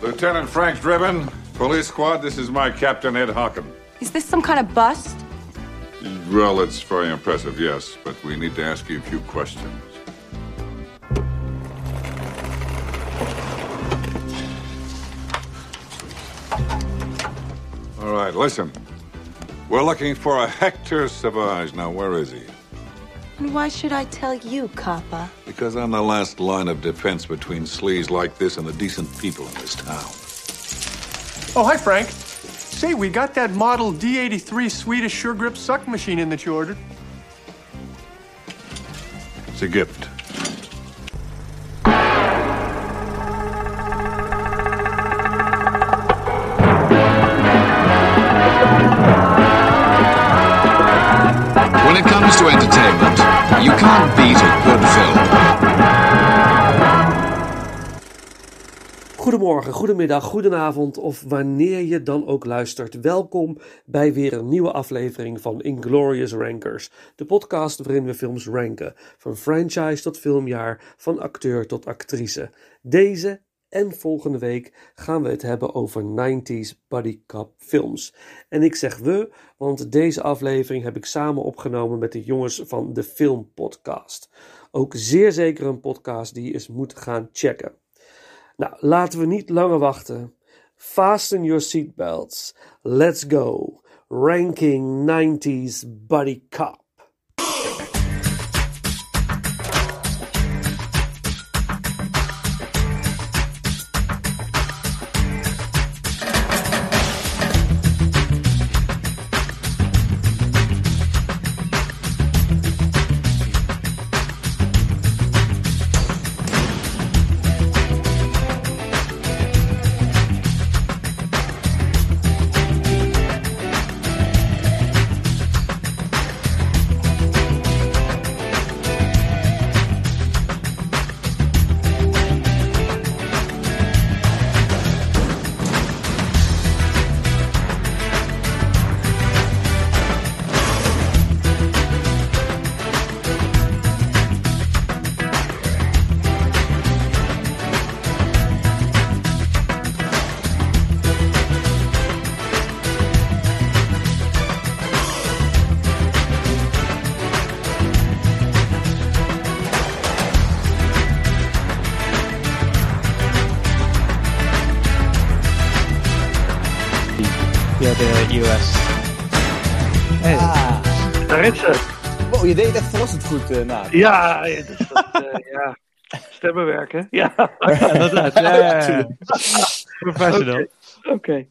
Lieutenant Frank Driven, Police Squad, this is my Captain Ed Hockin. Is this some kind of bust? Well, it's very impressive, yes, but we need to ask you a few questions. All right, listen. We're looking for a Hector Savage. Now, where is he? And why should I tell you, Kappa? Because I'm the last line of defense between sleaze like this and the decent people in this town. Oh, hi, Frank. Say, we got that model D83 Swedish Sure Grip suck machine in that you ordered. It's a gift. Goedemorgen, goedemiddag, goedenavond of wanneer je dan ook luistert. Welkom bij weer een nieuwe aflevering van Inglorious Rankers. De podcast waarin we films ranken. Van franchise tot filmjaar, van acteur tot actrice. Deze en volgende week gaan we het hebben over 90s buddy cop films. En ik zeg we, want deze aflevering heb ik samen opgenomen met de jongens van de Film Podcast. Ook zeer zeker een podcast die je eens moet gaan checken. Nou, laten we niet langer wachten. Fasten your seatbelts. Let's go. Ranking 90s buddy cop. Via de US. Hey. Daar is ze. Wow, je deed het echt verrassend goed uh, na. Ja, ja, dus dat, eh, ja. Stemmenwerk, hè? Ja. Inderdaad, ja, ja, ja. Professional. Oké. Oké.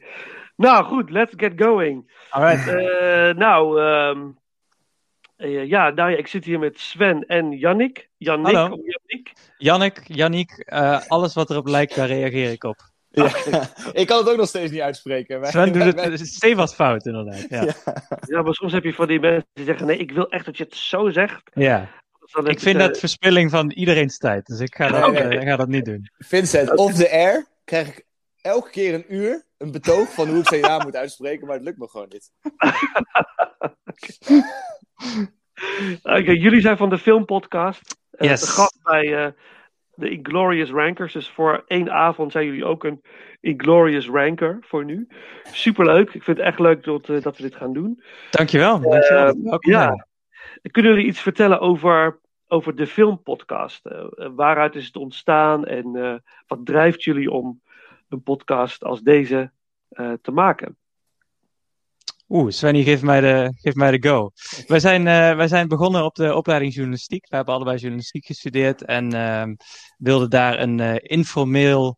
Nou, goed. Let's get going. Alright. Eh, nou, ehm, eh, ja, nou ja, ik zit hier met Sven en Yannick. Yannick Hallo. Jannik, Yannick, eh, alles wat erop lijkt, daar reageer ik op. Ja. Ik kan het ook nog steeds niet uitspreken. Sven doet het stevast fout, inderdaad. Ja. Ja. Ja, maar soms heb je van die mensen die zeggen: nee, ik wil echt dat je het zo zegt. ja. Dan Ik vind je- dat verspilling van iedereen's tijd, dus ik ga dat, eh, ik ga dat niet doen. Vincent, off the air krijg ik elke keer een uur een betoog van hoe ik zijn naam moet uitspreken, maar het lukt me gewoon niet. Oké, jullie zijn van de filmpodcast. Eh, Yes. De gast bij eh, de Inglorious Rankers. Dus voor één avond zijn jullie ook een Inglorious Ranker voor nu. Superleuk. Ik vind het echt leuk dat, eh, dat we dit gaan doen. Dankjewel. dankjewel. Eh, Welkom ja. Kunnen jullie iets vertellen over, over de filmpodcast? Eh, waaruit is het ontstaan en wat drijft jullie om een podcast als deze te maken? Oeh, Svenny, geef mij de, geef mij de go. Wij zijn, eh, wij zijn begonnen op de opleiding journalistiek. We hebben allebei journalistiek gestudeerd en ehm, wilden daar een eh, informeel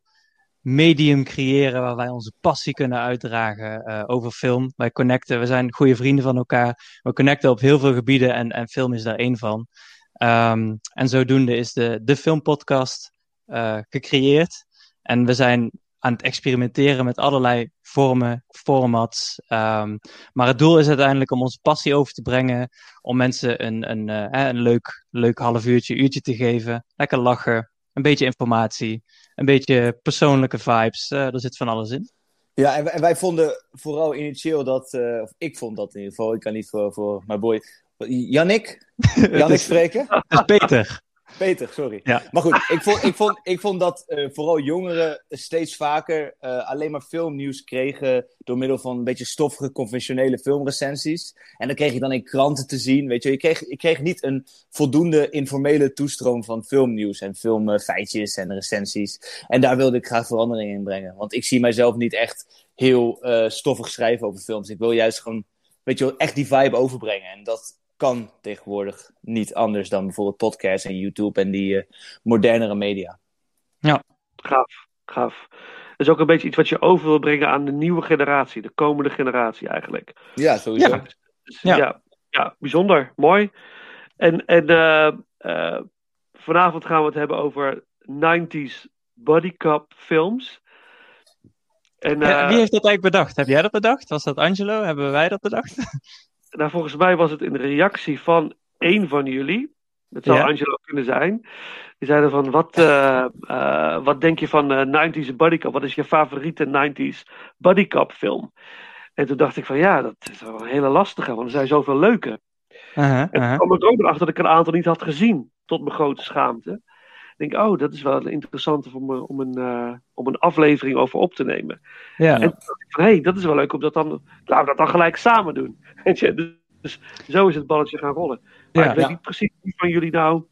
medium creëren waar wij onze passie kunnen uitdragen eh, over film. Wij connecten, we zijn goede vrienden van elkaar. We connecten op heel veel gebieden en, en film is daar één van. Ehm, en zodoende is de, de filmpodcast gecreëerd. En we zijn aan het experimenteren met allerlei vormen, formats. Ehm, maar het doel is uiteindelijk om onze passie over te brengen. Om mensen een, een, eh, een leuk, leuk half uurtje, uurtje te geven. Lekker lachen. Een beetje informatie. Een beetje persoonlijke vibes. Eh, er zit van alles in. Ja, en wij, en wij vonden vooral initieel dat, eh, of ik vond dat in ieder geval, ik kan niet voor, voor mijn boy, Jannik, Jannik spreken. Dat is Peter. Peter, sorry. Ja. Maar goed, ik vond, ik vond, ik vond dat eh, vooral jongeren steeds vaker eh, alleen maar filmnieuws kregen door middel van een beetje stoffige, conventionele filmrecensies. En dan kreeg je dan in kranten te zien, weet je, je kreeg, je kreeg niet een voldoende informele toestroom van filmnieuws en filmfeitjes en recensies. En daar wilde ik graag verandering in brengen. Want ik zie mijzelf niet echt heel eh, stoffig schrijven over films. Ik wil juist gewoon, weet je echt die vibe overbrengen. En dat kan tegenwoordig niet anders dan bijvoorbeeld podcasts en YouTube en die eh, modernere media. Gaaf, gaaf. Dat is ook een beetje iets wat je over wil brengen aan de nieuwe generatie, de komende generatie eigenlijk. Ja, sowieso. Ja. Dus, Ja. ja. Ja, bijzonder, mooi. En, en eh, eh, vanavond gaan we het hebben over 90s body cop films. En, Ja, eh, wie heeft dat eigenlijk bedacht? Heb jij dat bedacht? Was dat Angelo? Hebben wij dat bedacht? nou, volgens mij was het in reactie van één van jullie. Het zou Ja. Angelo kunnen zijn. Die zeiden van, wat, eh, eh, wat denk je van eh 90s bodycop? Wat is je favoriete 90s bodycop film? En toen dacht ik van, ja, dat is wel een hele lastige, want er zijn zoveel leuke. Uh-huh, En toen uh-huh. kwam ik ook nog achter dat ik een aantal niet had gezien, tot mijn grote schaamte. Ik denk, oh, dat is wel interessant om, eh, om, een, om een aflevering over op te nemen. Ja. En toen dacht ik van, hé, hey, dat is wel leuk om dat dan, laten we dat dan gelijk samen doen. Dus zo is het balletje gaan rollen. Maar Ja. ik weet Ja. niet precies wie van jullie nou...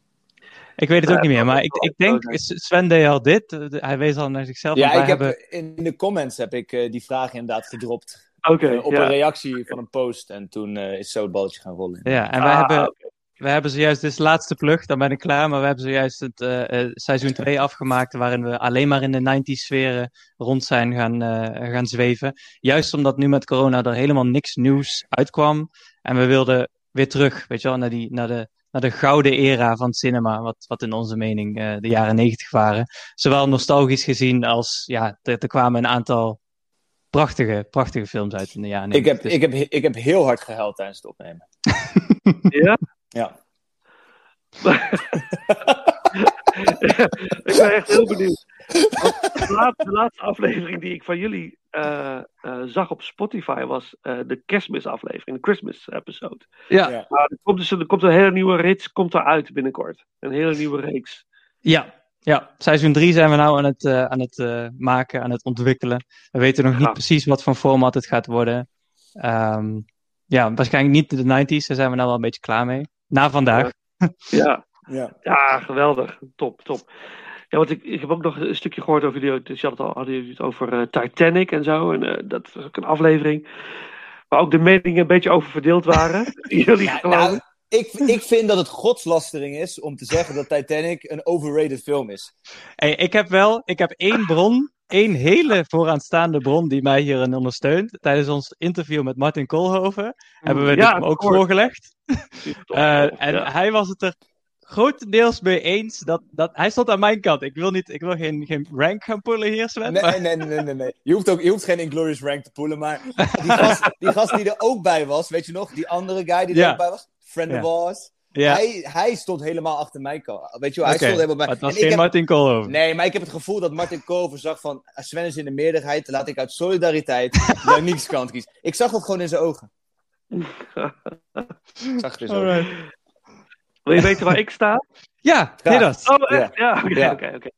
Ik weet het ook Eh, niet meer, maar ik, ik denk. Sven deed al dit. eh, Hij wees al naar zichzelf. Ja, ik heb, hebben... in de comments heb ik eh, die vraag inderdaad gedropt. Oké, op ja. een reactie van een post. En toen eh, is zo het balletje gaan rollen. Ja, en wij Ah, hebben. Wij hebben zojuist, dit is de laatste plug, dan ben ik klaar. Maar we hebben zojuist het eh, eh, seizoen 2 afgemaakt, waarin we alleen maar in de 90s sferen rond zijn gaan, eh, gaan zweven. Juist omdat nu met corona er helemaal niks nieuws uitkwam. En we wilden weer terug, weet je wel, naar, die, naar, de, naar de gouden era van het cinema, wat, wat in onze mening eh, de jaren 90 waren. Zowel nostalgisch gezien als, ja, er, er kwamen een aantal prachtige, prachtige films uit in de jaren Ik 90. heb, Dus- ik, heb, ik heb heel hard gehuild tijdens het opnemen. Ja? Ja. ik ben echt heel benieuwd. De laatste, de laatste aflevering die ik van jullie eh, eh, zag op Spotify was eh, de kerstmisaflevering, de Christmas episode. ja, er komt dus een, er komt een hele nieuwe rits komt eruit binnenkort. Een hele nieuwe reeks. Ja, ja. seizoen 3 zijn we nou aan het, eh, aan het eh, maken, aan het ontwikkelen. We weten nog niet precies wat voor format het gaat worden. Ehm, ja, waarschijnlijk niet de 90s, daar zijn we nou wel een beetje klaar mee. Na vandaag. Ja, Ja. ja geweldig. Top, top. Ja, want ik, ik heb ook nog een stukje gehoord over jullie. Dus je had het al, hadden jullie het over eh, Titanic en zo. En eh, dat was ook een aflevering. Waar ook de meningen een beetje over verdeeld waren. jullie Ja, geloof nou, ik. ik, vind dat het godslastering is om te zeggen dat Titanic een overrated film is. Hey, ik heb wel, ik heb één bron, één hele vooraanstaande bron die mij hierin ondersteunt. Tijdens ons interview met Martin Koolhoven hebben we Ja, dit hem ook voorgelegd. Eh, en ja. hij was het er grotendeels mee eens dat, dat hij stond aan mijn kant. Ik wil, niet, ik wil geen, geen rank gaan pullen hier, Sven. maar- Nee, nee, nee, nee, nee. Je hoeft, ook, je hoeft geen Inglorious Rank te poelen, maar die gast, die gast die er ook bij was, weet je nog? Die andere guy die er Ja. ook bij was, friend Ja. of ours. ja, Hij, hij stond helemaal achter mijn kant. Weet je wel, hij stond helemaal bij. Het was En ik geen heb- Martin Koolhoven. Nee, maar ik heb het gevoel dat Martin Koolhoven zag van... Sven is in de meerderheid, laat ik uit solidariteit Yannick's kant kiezen. Ik zag dat gewoon in zijn ogen. Ik zag het in zijn ogen. Wil je weten waar ik sta? Ja, dat. Oh, echt? Ja, oké, Ja. oké, oké.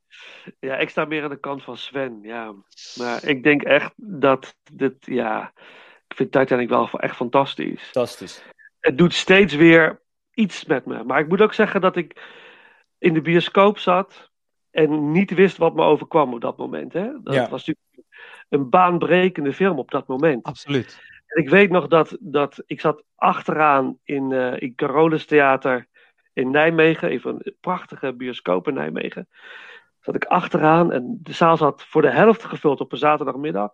Ja, ik sta meer aan de kant van Sven, ja. Maar ik denk echt dat dit, ja... Ik vind Titanic wel echt fantastisch. Fantastisch. Het doet steeds weer iets met me. Maar ik moet ook zeggen dat ik in de bioscoop zat... en niet wist wat me overkwam op dat moment. Hè? Dat Ja. was natuurlijk een baanbrekende film op dat moment. Absoluut. En ik weet nog dat, dat ik zat achteraan in, eh in Carolus Theater in Nijmegen. Een van de prachtige bioscoop in Nijmegen. Zat ik achteraan en de zaal zat voor de helft gevuld op een zaterdagmiddag.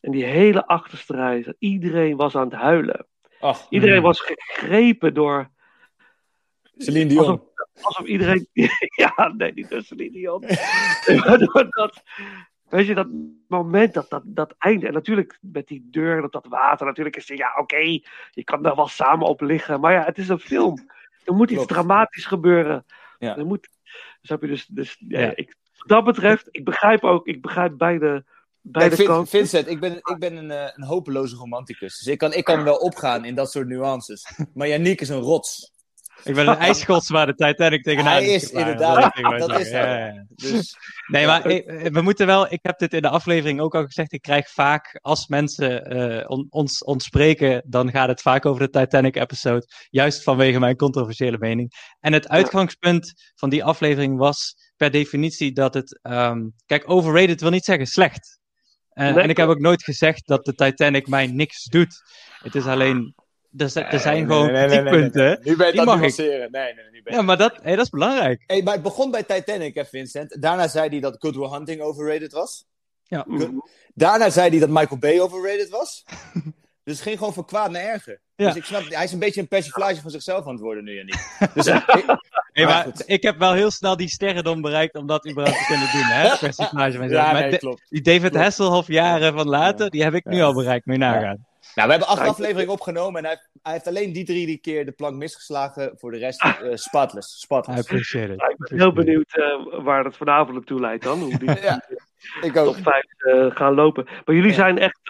En die hele achterste rij, iedereen was aan het huilen. Ach, Iedereen Mm. was gegrepen door... Celine Dion. Alsof, alsof iedereen... ja, nee, niet door Celine Dion. Dat, weet je, dat moment, dat, dat, dat einde. En natuurlijk met die deur, dat, dat water. Natuurlijk is het, ja, oké, je kan daar wel samen op liggen. Maar ja, het is een film. Er moet iets dramatisch gebeuren. Ja. Er moet, snap je, dus, dus ja, Ja. Ik, wat dat betreft, ik begrijp ook, ik begrijp beide, beide Kijk, Vin- kanten. Vincent, ik ben, ik ben een, eh, een hopeloze romanticus. Dus ik kan, ik kan wel opgaan in dat soort nuances. Maar Yannick is een rots. Ik ben een ijsschots waar de Titanic tegenaan Hij is inderdaad- Dat is. Ja, ja. Dus Nee, maar ik- we moeten wel. Ik heb dit in de aflevering ook al gezegd. Ik krijg vaak, als mensen eh, on- ons, ons spreken, dan gaat het vaak over de Titanic-episode. Juist vanwege mijn controversiële mening. En het uitgangspunt van die aflevering was per definitie dat het. ehm, kijk, overrated wil niet zeggen slecht. Eh, Nee. En ik heb ook nooit gezegd dat de Titanic mij niks doet. Het is alleen. Er, zi- er zijn gewoon kritiekpunten. Nu ben je Die nuanceren. Nee, nee, nee. nu ben je- Ja, maar dat, hey, dat is belangrijk. Hey, maar het begon bij Titanic, hè, Vincent. Daarna zei hij dat Good Will Hunting overrated was. Ja. Daarna zei hij dat Michael Bay overrated was. dus het ging gewoon van kwaad naar erger. Ja. Dus ik snap, hij is een beetje een persiflage van zichzelf aan het worden nu niet. Dus ik- ik- Hey, Maar ik heb wel heel snel die sterrendom bereikt om dat überhaupt te kunnen doen, hè? Personage van ja, nee, klopt. die David klopt. Hasselhoff jaren van later, die heb ik nu Ja. al bereikt, moet je nagaan. Nou, we hebben acht afleveringen opgenomen en hij, hij heeft alleen die drie keer de plank misgeslagen. Voor de rest eh spotless. I spotless. appreciate it. Ik ben heel benieuwd eh, waar het vanavond naartoe leidt dan. Hoe die Ja, ik top ook. 5 eh, gaan lopen. Maar jullie Ja. zijn echt,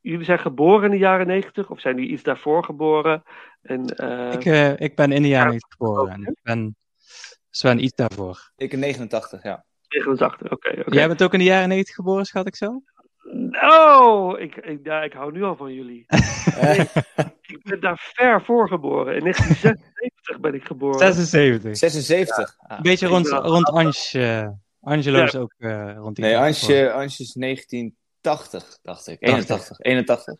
jullie zijn geboren in de jaren 90 of zijn jullie iets daarvoor geboren? En, eh, Ik, eh, ik ben in de jaren 90 geboren en ik ben Sven iets daarvoor. Ik in 89, ja. 89, oké. oké. Jij bent ook in de jaren 90 geboren, schat ik zo? Oh, ik, ik, ja, ik hou nu al van jullie. Nee, ik ben daar ver voor geboren. In 1976 ben ik geboren. 76. 76. Ah. Een beetje rond, rond Ange. eh, Angelo Ja. is ook eh, rond die Nee, Ansje, Ansje is 1980, dacht ik. 81. 81.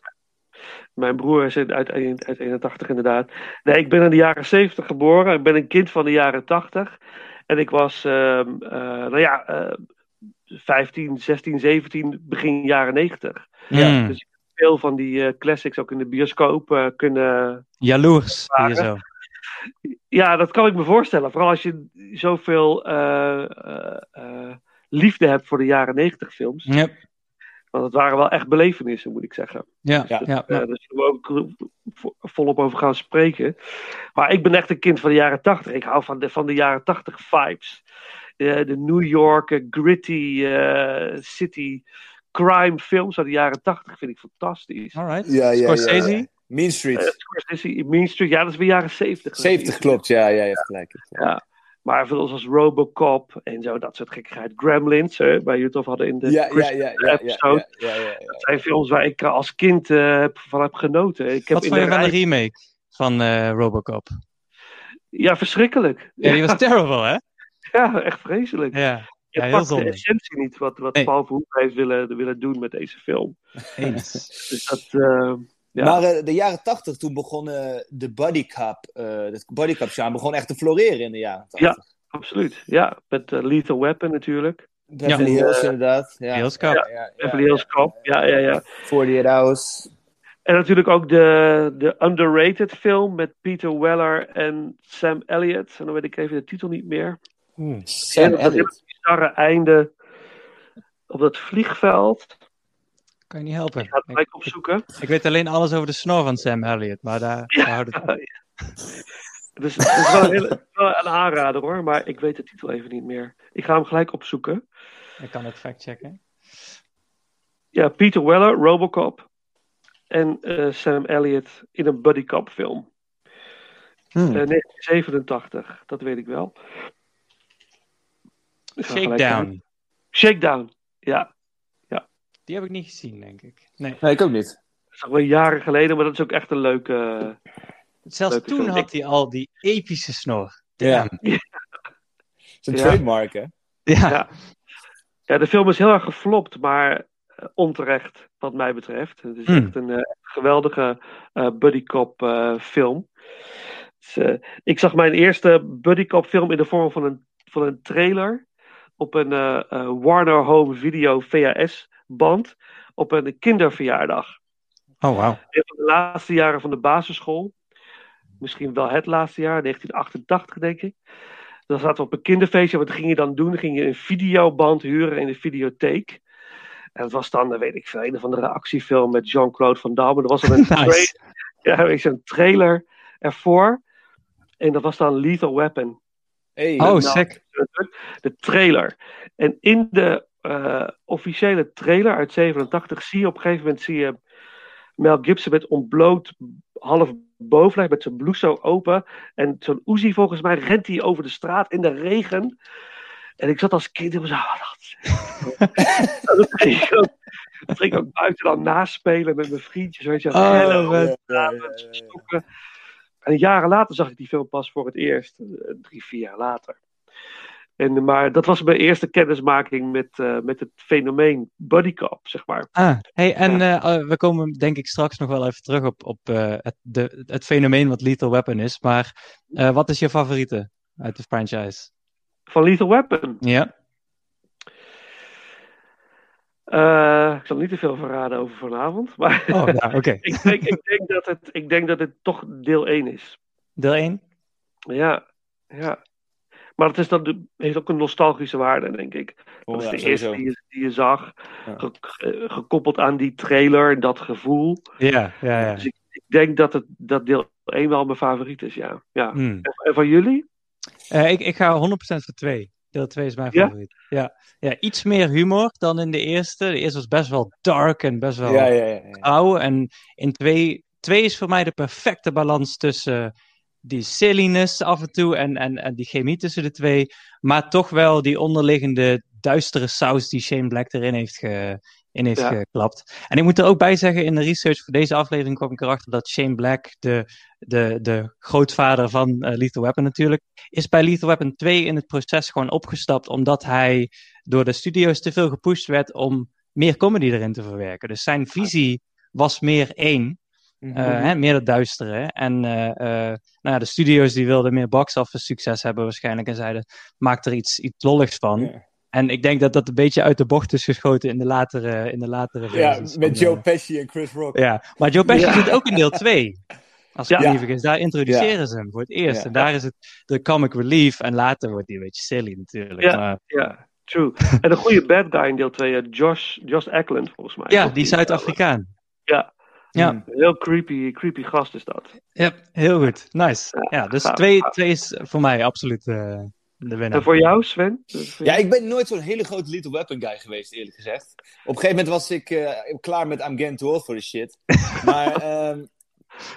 Mijn broer is uit, uit, uit 81 inderdaad. Nee, ik ben in de jaren 70 geboren. Ik ben een kind van de jaren 80. En ik was, ehm, eh, nou ja, eh 15, 16, 17, begin jaren 90. Ja. Dus ik heb veel van die eh, classics ook in de bioscoop eh, kunnen... Jaloers, hier zo. Ja, dat kan ik me voorstellen. Vooral als je zoveel eh, liefde hebt voor de jaren 90 films. Yep. Want het waren wel echt belevenissen, moet ik zeggen. Ja, Ja. ja, ja. Ja, daar zullen we ook vo- volop over gaan spreken. Maar ik ben echt een kind van de jaren 80. Ik hou van de, van de jaren 80 vibes. De, de New York eh, gritty eh, city crime films uit de jaren 80 vind ik fantastisch. Alright. Ja, ja, Scorsese? ja. Mean Street. Eh, Scorsese, Mean Street, ja, dat is weer jaren 70. 70 klopt, ja, ja, je hebt gelijk. Ja. Maar films als Robocop en zo, dat soort gekkigheid. Gremlins, hè, het over hadden in de Ja, ja, Christmas ja, ja, ja, episode. ja, ja, ja, ja. Dat zijn films waar ik eh, als kind eh, heb- van heb genoten. Ik heb Wat in vond je van de remake van eh, Robocop? Ja, verschrikkelijk. Ja, die was terrible, hè? Ja, echt vreselijk. Ja, Je ja heel pakt de essentie niet wat, wat Nee. Paul Verhoeven heeft willen, willen doen met deze film. eens. Dus dat, eh, ja. Maar eh, de jaren 80, toen begon eh, de bodycup, eh het bodycup genre begon echt te floreren in de jaren 80. absoluut. Ja, met eh, Lethal Weapon natuurlijk. Beverly Ja. Hills inderdaad. Ja. Heel scap. Ja, ja, ja, Beverly Hills Cop. Ja, ja, ja. 48 Hours. En natuurlijk ook de, de underrated film met Peter Weller en Sam Elliott. En dan weet ik even de titel niet meer. Sam En dat Elliott. bizarre einde op dat vliegveld. Kan je niet helpen. Ik ga het Ik, gelijk opzoeken. ik weet alleen alles over de snor van Sam Elliott, maar daar, daar houdt het op. Dus het is wel een, hele- wel een aanrader hoor, maar ik weet de titel even niet meer. Ik ga hem gelijk opzoeken. Ik kan het factchecken. Ja, Peter Weller, Robocop. En eh, Sam Elliott in een buddy cop film. Hmm. Eh, 1987, dat weet ik wel. Ik ga gelijk kijken. Shakedown. Shakedown, ja. Die heb ik niet gezien, denk ik. Nee. Nee, ik ook niet. Dat is wel jaren geleden, maar dat is ook echt een leuke... Zelfs Leuke toen film. had hij al die epische snor. Ja. Damn. Het is een Ja. trademark, hè? Ja. Ja. Ja, de film is heel erg geflopt, maar eh, onterecht, wat mij betreft. Het is Hmm. echt een eh, geweldige eh buddy cop eh, film. Dus, ik zag mijn eerste buddy cop film in de vorm van een, van een trailer op een eh, eh, Warner Home Video VHS-band op een kinderverjaardag. Oh, wauw. Een van de laatste jaren van de basisschool. Misschien wel het laatste jaar, 1988 denk ik. Dan zaten we op een kinderfeestje. Wat ging je dan doen? Ging je een videoband huren in de videotheek. En het was dan, weet ik veel, een of andere actiefilm met Jean-Claude Van Damme. Er was dan een, Nice. ja, een trailer ervoor. En dat was dan Lethal Weapon. Hey. Oh, Nou, sick. De trailer. En in de eh, officiële trailer uit 87 zie je op een gegeven moment zie je Mel Gibson met ontbloot, half boven ligt met zijn blouse zo open. En zo'n Uzi volgens mij rent hij over de straat in de regen. En ik zat als kind en was ah, dat. dat ging ik ook, dat ging ik ook buiten dan naspelen met mijn vriendjes. Weet je, Oh, rennen. En jaren later zag ik die film pas voor het eerst. eh, Drie, vier jaar later. En, maar dat was mijn eerste kennismaking met, eh, met het fenomeen bodycop, zeg maar. Ah, hey, en eh, eh, we komen denk ik straks nog wel even terug op, op het, de, het fenomeen wat Lethal Weapon is. Maar wat is je favoriete uit de franchise? Van Lethal Weapon. Ja. Eh, ik zal niet te veel verraden over vanavond. Maar Oh, ja, oké. ik, denk, ik, denk dat het, ik denk dat het toch deel 1 is. Deel 1? Ja, ja. Maar het is dan de, heeft ook een nostalgische waarde, denk ik. Dat Oh, is ja, de sowieso. eerste die je, die je zag. Ja. Ge- ge- gekoppeld aan die trailer, dat gevoel. Ja, ja, ja. Dus ik, ik denk dat, het, dat deel 1 wel mijn favoriet is, ja. ja. Hmm. En, en van jullie? Eh, ik, ik ga 100% voor 2. Deel 2 is mijn Ja? favoriet. Ja. ja, iets meer humor dan in de eerste. De eerste was best wel dark en best wel Ja, ja, ja. En in 2 twee is voor mij de perfecte balans tussen die silliness af en toe en, en, en die chemie tussen de twee. Maar toch wel die onderliggende duistere saus die Shane Black erin heeft, ge, in heeft Ja. geklapt. En ik moet er ook bij zeggen, in de research voor deze aflevering kwam ik erachter dat Shane Black, de, de, de grootvader van eh, Lethal Weapon natuurlijk, is bij Lethal Weapon 2 in het proces gewoon opgestapt omdat hij door de studio's te veel gepusht werd om meer comedy erin te verwerken. Dus zijn visie was meer één. Mhm. Eh, hè, meer dat duistere. En eh, nou ja, de studio's die wilden meer box-office succes hebben waarschijnlijk. En zeiden, maak er iets, iets lolligs van. En ik denk dat dat een beetje uit de bocht is geschoten in de latere, in de latere Ja, met Joe eh, Pesci en Chris Rock. ja, maar Joe Pesci Ja. zit ook in deel 2. Als ik Ja. niet vergis. Daar introduceren ze hem voor het eerst. Ja. En daar is het de comic relief. En later wordt hij een beetje silly natuurlijk. Ja. Maar, Ja, true. En de goede bad guy in deel 2, eh, Josh, Josh Ackland volgens mij. ja, die Zuid-Afrikaan. Ja, Ja. Mm. een heel creepy, creepy gast is dat. Ja, heel goed. Nice. Ja, dus twee, twee is voor mij absoluut eh, de winnaar. En voor jou, Sven? Voor Ja, jou? ik ben nooit zo'n hele grote Little Weapon guy geweest, eerlijk gezegd. Op een gegeven moment was ik eh, klaar met I'm getting too old for the shit. Maar ehm,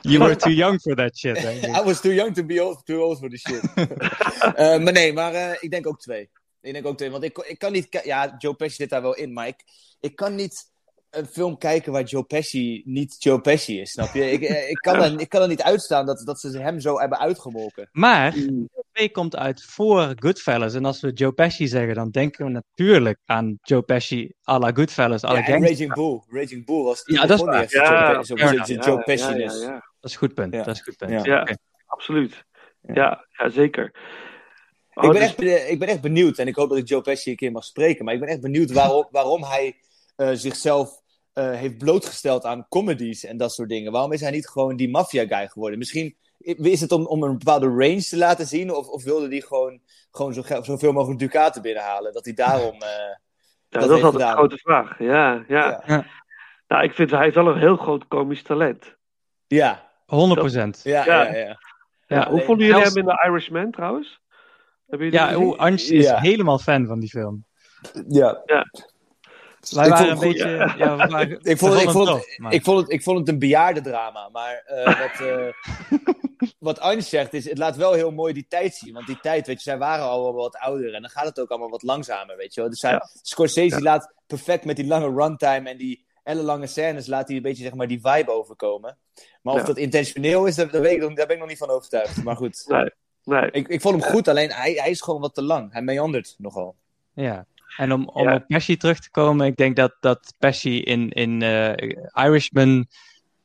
You were too young for that shit. I was too young to be old, too old for the shit. Eh, maar nee, maar eh, ik denk ook twee. Ik denk ook twee, want ik, ik kan niet... Ja, Joe Pesci zit daar wel in, maar ik, ik kan niet een film kijken waar Joe Pesci niet Joe Pesci is, snap je? Ik, eh, ik, kan, er, ik kan er niet uitstaan dat, dat ze hem zo hebben uitgemolken. Maar, 2 komt uit voor Goodfellas. En als we Joe Pesci zeggen, dan denken we natuurlijk aan Joe Pesci à la Goodfellas, à la Ja, en. Raging Bull. Raging Bull was... Ja, dat is waar. Ja, zo- Ja, Joe ja, Pesci ja, is. ja, Dat is een goed punt. Ja. Dat is een goed punt. Ja. Absoluut. Ja. Ja, zeker. Oh, ik, ben dus- echt, ik ben echt benieuwd, en ik hoop dat ik Joe Pesci een keer mag spreken, maar ik ben echt benieuwd waarom, waarom hij eh, zichzelf eh, heeft blootgesteld aan comedies en dat soort dingen. Waarom is hij niet gewoon die maffia guy geworden? Misschien is het om, om een bepaalde range te laten zien, of, of wilde hij gewoon, gewoon zo, zoveel mogelijk ducaten binnenhalen? Dat hij daarom. eh, ja, dat dat, is altijd een grote vraag. Ja, ja. Ja. Ja. Nou, ik vind hij heeft wel een heel groot komisch talent. ja, 100 procent. ja, Ja. ja. ja, Ja, Hoe vonden jullie zelfs- hem in The Irishman jullie Ja, hoe Ange is Ja. helemaal fan van die film. ja. Wij Ik waren vond een beetje... Ik vond, het, een bejaardendrama. Maar eh, wat, eh wat Ange zegt, is het laat wel heel mooi die tijd zien. Want die tijd, weet je, zij waren al wel wat ouder. En dan gaat het ook allemaal wat langzamer, weet je wel. Dus Ja. Scorsese laat perfect met die lange runtime en die ellenlange scènes... laat hij een beetje, zeg maar, die vibe overkomen. Maar of Ja. dat intentioneel is, daar, weet ik, daar ben ik nog niet van overtuigd. Maar goed, Nee, nee. ik, ik vond hem goed. Alleen, hij, hij is gewoon wat te lang. Hij meandert nogal. Ja. En om, om Ja. op Pesci terug te komen, ik denk dat, dat Pesci in, in eh, Irishman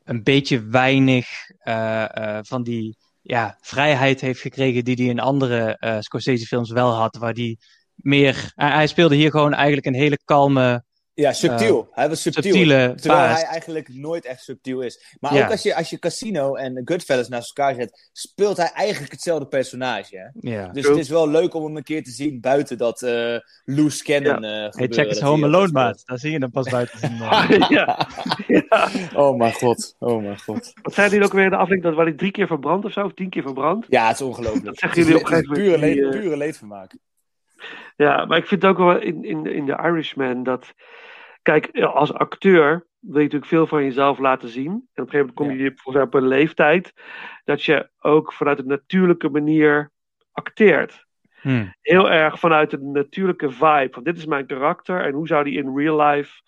een beetje weinig eh, eh, van die ja, vrijheid heeft gekregen die hij in andere eh, Scorsese-films wel had. Waar die meer. hij speelde hier gewoon eigenlijk een hele kalme, Ja, subtiel. hij was subtiel. subtiele Terwijl baas. hij eigenlijk nooit echt subtiel is. Maar Ja. ook als je, als je Casino en Goodfellas naast elkaar zet, speelt hij eigenlijk hetzelfde personage. Hè? Ja. Dus True. het is wel leuk om hem een keer te zien buiten dat eh loose cannon eh Hey, gebeuren. check eens Home hij Alone, maat. Daar zie je dan pas buiten. eh. ja. ja. Oh mijn god, oh mijn god. Wat zei hij ook weer in de aflevering? Dat waar hij drie keer verbrand of zo? Of tien keer verbrand? Ja, het is ongelooflijk. Dat zeggen Het jullie op een het pure, moment, leed, eh, pure leedvermaak. Ja, maar ik vind ook wel in, in, in The Irishman dat... kijk, als acteur wil je natuurlijk veel van jezelf laten zien. En op een gegeven moment kom je volgens mij op een leeftijd dat je ook vanuit een natuurlijke manier acteert. Hmm. Heel erg vanuit een natuurlijke vibe. Van dit is mijn karakter en hoe zou die in real life.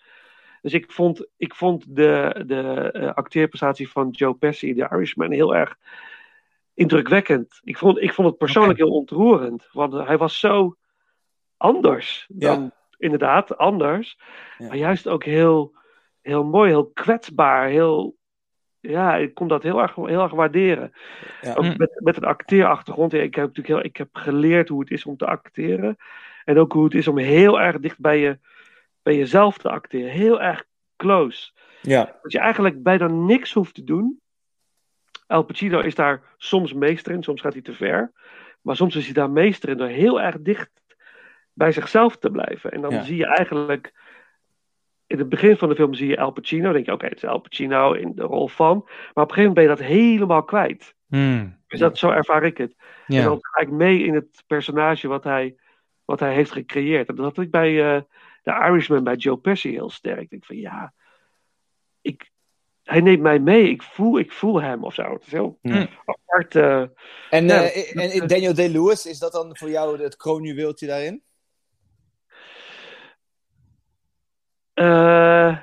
Dus ik vond, ik vond de, de eh, acteerprestatie van Joe Pesci in The Irishman heel erg indrukwekkend. Ik vond, ik vond het persoonlijk heel ontroerend. Want hij was zo anders dan inderdaad anders. Ja. Maar juist ook heel, heel mooi, heel kwetsbaar. Heel, ja, ik kon dat heel erg, heel erg waarderen. Ja. Ook met, met een acteerachtergrond. Ik heb natuurlijk heel, ik heb geleerd hoe het is om te acteren. En ook hoe het is om heel erg dicht bij, je, bij jezelf te acteren. Heel erg close. Ja. Dat je eigenlijk bijna niks hoeft te doen. Al Pacino is daar soms meester in, soms gaat hij te ver. Maar soms is hij daar meester in door heel erg dicht bij zichzelf te blijven. En dan Ja. zie je eigenlijk. In het begin van de film zie je Al Pacino. Dan denk je, oké, het is Al Pacino in de rol van. Maar op een gegeven moment ben je dat helemaal kwijt. Hmm. Dus dat, zo ervaar ik het. En Ja. dan ga ik mee in het personage wat hij, wat hij heeft gecreëerd. En dat had ik bij eh de Irishman, bij Joe Pesci heel sterk. Ik denk van ja, ik, hij neemt mij mee. Ik voel, ik voel hem of zo. Het is heel Ja. apart. eh, En, Ja, eh, en, en Daniel Day-Lewis, is dat dan voor jou het kroonjuweeltje daarin?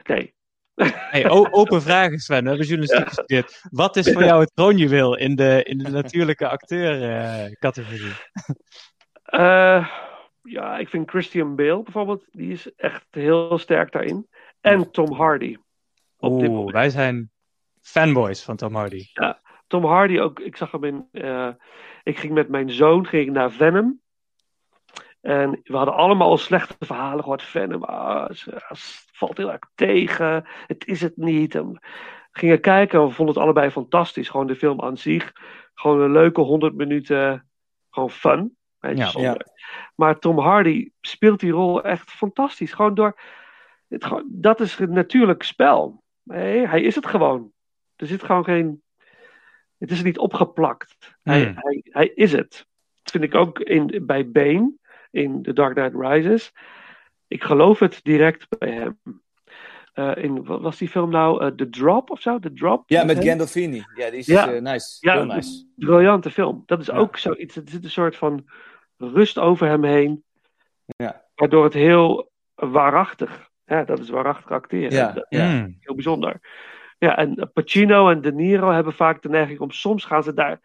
Nee. Hey, open vragen, Sven. We hebben journalistiek gestudeerd. Wat is voor jou het kroonjuweel in de, in de natuurlijke acteur-categorie? Eh, ja, ik vind Christian Bale bijvoorbeeld, die is echt heel sterk daarin. En Tom Hardy. Oeh, wij zijn fanboys van Tom Hardy. Tom Hardy ook, ik zag hem in. eh, ik ging met mijn zoon ging ik naar Venom. En we hadden allemaal al slechte verhalen gehoord. Venom, ah, het, het valt heel erg tegen. Het is het niet. En we gingen kijken en we vonden het allebei fantastisch. Gewoon de film aan zich. Gewoon een leuke 100 minuten. Gewoon fun. Ja. Maar Tom Hardy speelt die rol echt fantastisch. Gewoon door. Het, gewoon- dat is een natuurlijk spel. Nee, hij is het gewoon. Er zit gewoon geen. Het is niet opgeplakt. Hij, Hmm. hij, hij is het. Dat vind ik ook in, bij Bane in The Dark Knight Rises. Ik geloof het direct bij hem. Eh, in, wat was die film nou? Eh, The Drop of zo? The Drop? Ja, met hem? Gandolfini. Ja, die is Ja. eh, nice. Ja, Heel nice. briljante film. Dat is Ja. ook zoiets. Er zit een soort van rust over hem heen. Ja. Waardoor het heel waarachtig. Ja, dat is waarachtig acteren. Ja, Dat- ja. Heel bijzonder. Ja, en Pacino en De Niro hebben vaak de neiging om soms gaan ze daar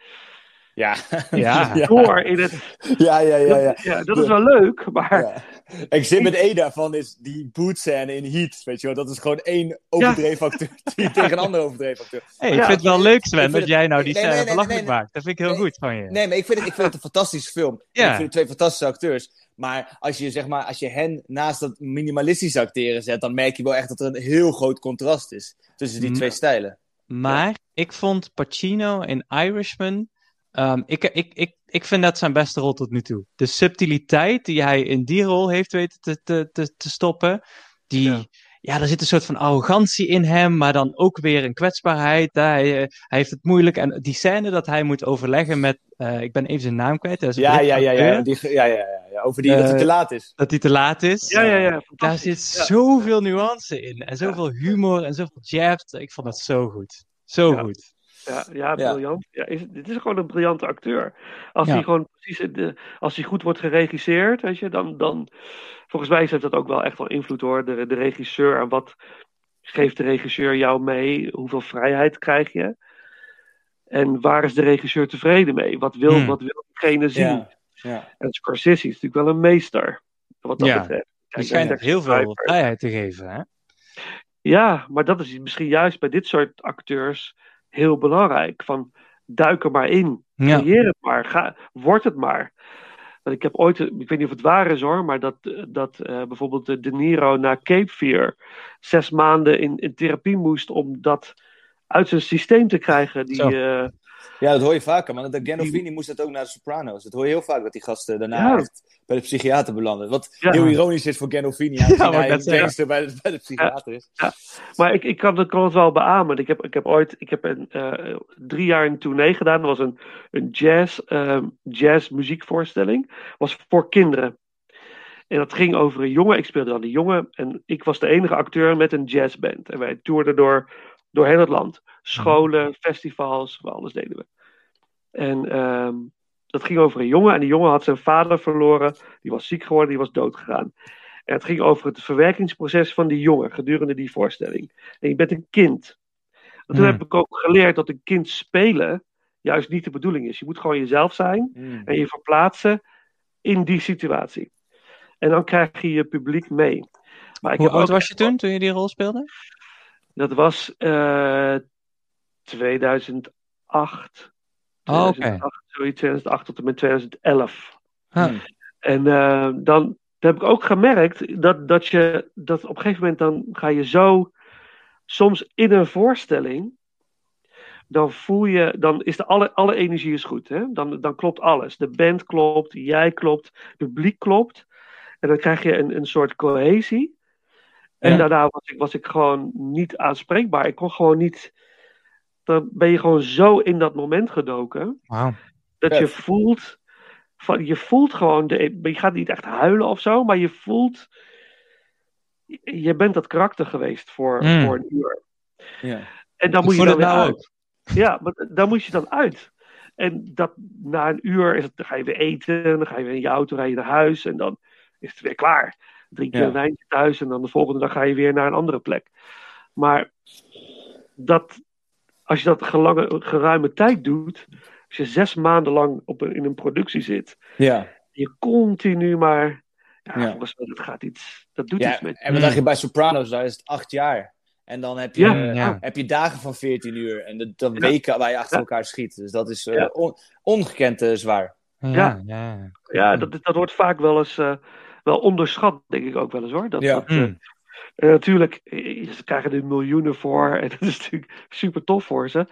Ja. Ja. ja. door in het. Ja, ja, ja. ja. Ja, dat is wel leuk, maar Ja. Exhibit A daarvan is die bootscène in Heat. Weet je wel, dat is gewoon één overdreven acteur die tegen een andere overdreven acteur. Hey, ik Ja. vind het wel leuk, Sven, dat het- jij nou die nee, scène nee, nee, belachelijk nee, nee. maakt. Dat vind ik heel Nee. goed van je. Nee, maar ik vind het, ik vind het een fantastische film. Ja. Ik vind het twee fantastische acteurs. Maar als je, zeg maar, als je hen naast dat minimalistische acteren zet, dan merk je wel echt dat er een heel groot contrast is tussen die twee stijlen. Maar ik vond Pacino in Irishman. Ehm, ik, ik, ik, ik vind dat zijn beste rol tot nu toe. De subtiliteit die hij in die rol heeft weten te, te, te, te stoppen. Die, ja. Ja. er zit een soort van arrogantie in hem, maar dan ook weer een kwetsbaarheid. Hij, eh, hij heeft het moeilijk. En die scène dat hij moet overleggen met. eh, ik ben even zijn naam kwijt. is Ja, ja, ja, ja, die, ja, ja, ja. Over die, dat hij Eh, te laat is. Dat hij te laat is. ja, ja, ja. Daar zit zoveel nuance in. En zoveel humor en zoveel jabs. Ik vond dat zo goed. Zo goed. Ja, ja, briljant. Ja, is, dit is gewoon een briljante acteur. Als Ja. hij gewoon precies, de, als hij goed wordt geregisseerd, weet je, dan, dan volgens mij heeft dat ook wel echt wel invloed hoor. De, de regisseur en wat geeft de regisseur jou mee? Hoeveel vrijheid krijg je? En waar is de regisseur tevreden mee? Wat wil, Hmm. wat wil diegene zien? Ja, ja. En Scorsese is natuurlijk wel een meester. Wat dat Ja. betreft. Kijk, schijnt heel veel vrijheid te geven. Hè? Ja, maar dat is misschien juist bij dit soort acteurs heel belangrijk. Van duik er maar in. Ja. Creëer het maar. Ga, word het maar. Want ik heb ooit, ik weet niet of het waar is hoor, maar dat, dat eh, bijvoorbeeld de De Niro na Cape Fear zes maanden in, in therapie moest om dat uit zijn systeem te krijgen. Die. Eh, Ja, dat hoor je vaker, man. Dat Gandolfini moest dat ook naar de Sopranos. Dat hoor je heel vaak, dat die gasten daarna Ja. echt bij de psychiater belanden. Wat Ja. heel ironisch is voor Gandolfini, Ja, maar hij dat gangster bij de, bij de psychiater is. Maar ik, ik kan, het- kan het wel beamen. Ik heb, ik heb ooit ik heb een, eh, drie jaar een tournee gedaan. Dat was een, een jazz, ehm, jazz muziekvoorstelling. was voor kinderen. En dat ging over een jongen. Ik speelde dan die jongen. En ik was de enige acteur met een jazzband. En wij toerden door, door heel het land. Scholen, festivals, alles deden we. En ehm, dat ging over een jongen. En die jongen had zijn vader verloren. Die was ziek geworden, die was doodgegaan. En het ging over het verwerkingsproces van die jongen gedurende die voorstelling. En je bent een kind. En toen Hmm. heb ik ook geleerd dat een kind spelen juist niet de bedoeling is. Je moet gewoon jezelf zijn Mm. en je verplaatsen in die situatie. En dan krijg je je publiek mee. Maar ik Hoe oud was je toen, toen je die rol speelde? Dat was eh 2008. Oh, oké. 2008, zoiets, 2008 tot en met 2011. Huh. Hmm. En eh, dan heb ik ook gemerkt dat, dat je dat op een gegeven moment dan ga je zo soms in een voorstelling. Dan voel je, dan is de alle, alle energie is goed. Hè? Dan, dan klopt alles. De band klopt, jij klopt, het publiek klopt. En dan krijg je een, een soort cohesie. En Ja. daarna was ik, was ik gewoon niet aanspreekbaar. Ik kon gewoon niet. Dan ben je gewoon zo in dat moment gedoken. Wauw. Dat je voelt. Van, je voelt gewoon. De, je gaat niet echt huilen of zo. Maar je voelt. Je bent dat karakter geweest voor, Mm. voor een uur. Ja. En dan Ik moet je dan nou uit. Ja, maar daar moet je dan uit. En dat, na een uur is het, dan ga je weer eten. Dan ga je weer in je auto rijden naar huis. En dan is het weer klaar. Drink je Ja. een wijntje thuis. En dan de volgende dag ga je weer naar een andere plek. Maar dat, als je dat gelange, geruime tijd doet. Als je zes maanden lang op een, in een productie zit. Ja. Je continu maar. Ja, Ja. volgens mij, dat gaat iets. Dat doet ja. iets met je. En wat dacht je bij Sopranos? Daar is het acht jaar. En dan heb je, Ja. Ja. heb je dagen van 14 uur. En de, de Ja. weken waar je achter Ja. elkaar schiet. Dus dat is eh, Ja. on- ongekend eh, zwaar. Ja, Ja. ja. Ja, dat, dat wordt vaak wel eens eh, wel onderschat, denk ik ook wel eens hoor. Dat, Ja. dat, Mm. En natuurlijk, eh, ze krijgen er miljoenen voor en dat is natuurlijk super tof voor ze.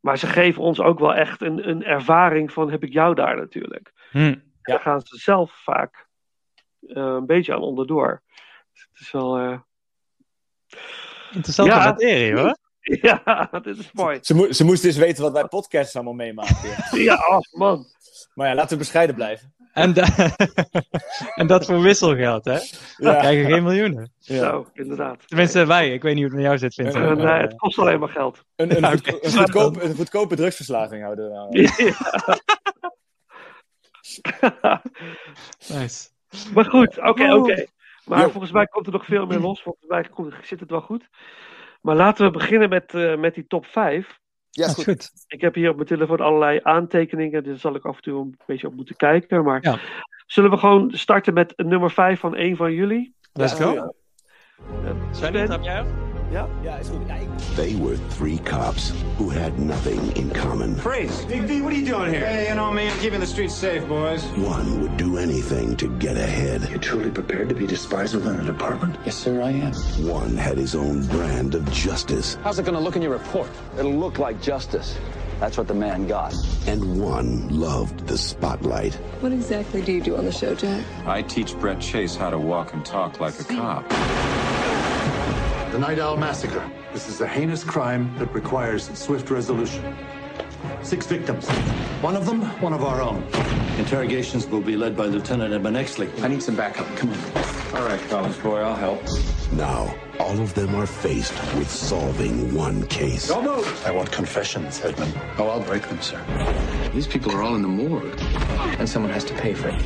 Maar ze geven ons ook wel echt een, een ervaring van heb ik jou daar natuurlijk. Hm. Ja. Daar gaan ze zelf vaak eh, een beetje aan onderdoor. Dus het is wel, eh, Interessante Ja. materie hoor. ja, dit is mooi. Ze, mo- ze moesten eens weten wat wij podcasts allemaal meemaken. Ja, oh man. maar ja, laten we bescheiden blijven. En, da- en dat voor wisselgeld, hè? We Ja. krijgen geen miljoenen. Ja. Zo, inderdaad. Tenminste, wij. Ik weet niet hoe het met jou zit, Vincent. Eh, Eh, nee, het kost alleen maar geld. Een, een, Ja, goedkope, een goedkope drugsverslaving houden we nou. eh, nice. Maar goed, oké, Oh. oké. Maar volgens mij komt er nog veel meer los. Volgens mij zit het wel goed. Maar laten we beginnen met, eh, met die top 5. Ja, is goed. Ik heb hier op mijn telefoon allerlei aantekeningen. Dus daar zal ik af en toe een beetje op moeten kijken. Maar Ja. zullen we gewoon starten met nummer 5 van een van jullie? Let's go. ja. Sven, Sven? trap jij af? Ja, is goed. Ja, ik- They were three cops who had nothing in common. Freeze! Big B, what are you doing here? Hey, you know me, I'm keeping the streets safe, boys. One would do anything to get ahead. You're truly prepared to be despised within a department? Yes, sir, I am. One had his own brand of justice, How's it gonna look in your report? It'll look like justice. That's what the man got. and one loved the spotlight. What exactly do you do on the show, Jack? I teach Brett Chase how to walk and talk like a cop. The Night Owl Massacre. This is a heinous crime that requires swift resolution. Six victims. One of them, one of our own. Interrogations will be led by Lieutenant Edmund Exley. I need some backup. Come on. All right, college boy, I'll help. Now, all of them are faced with solving one case. Don't move! I want confessions, Edmund. Oh, I'll break them, sir. These people are all in the morgue. And someone has to pay for it.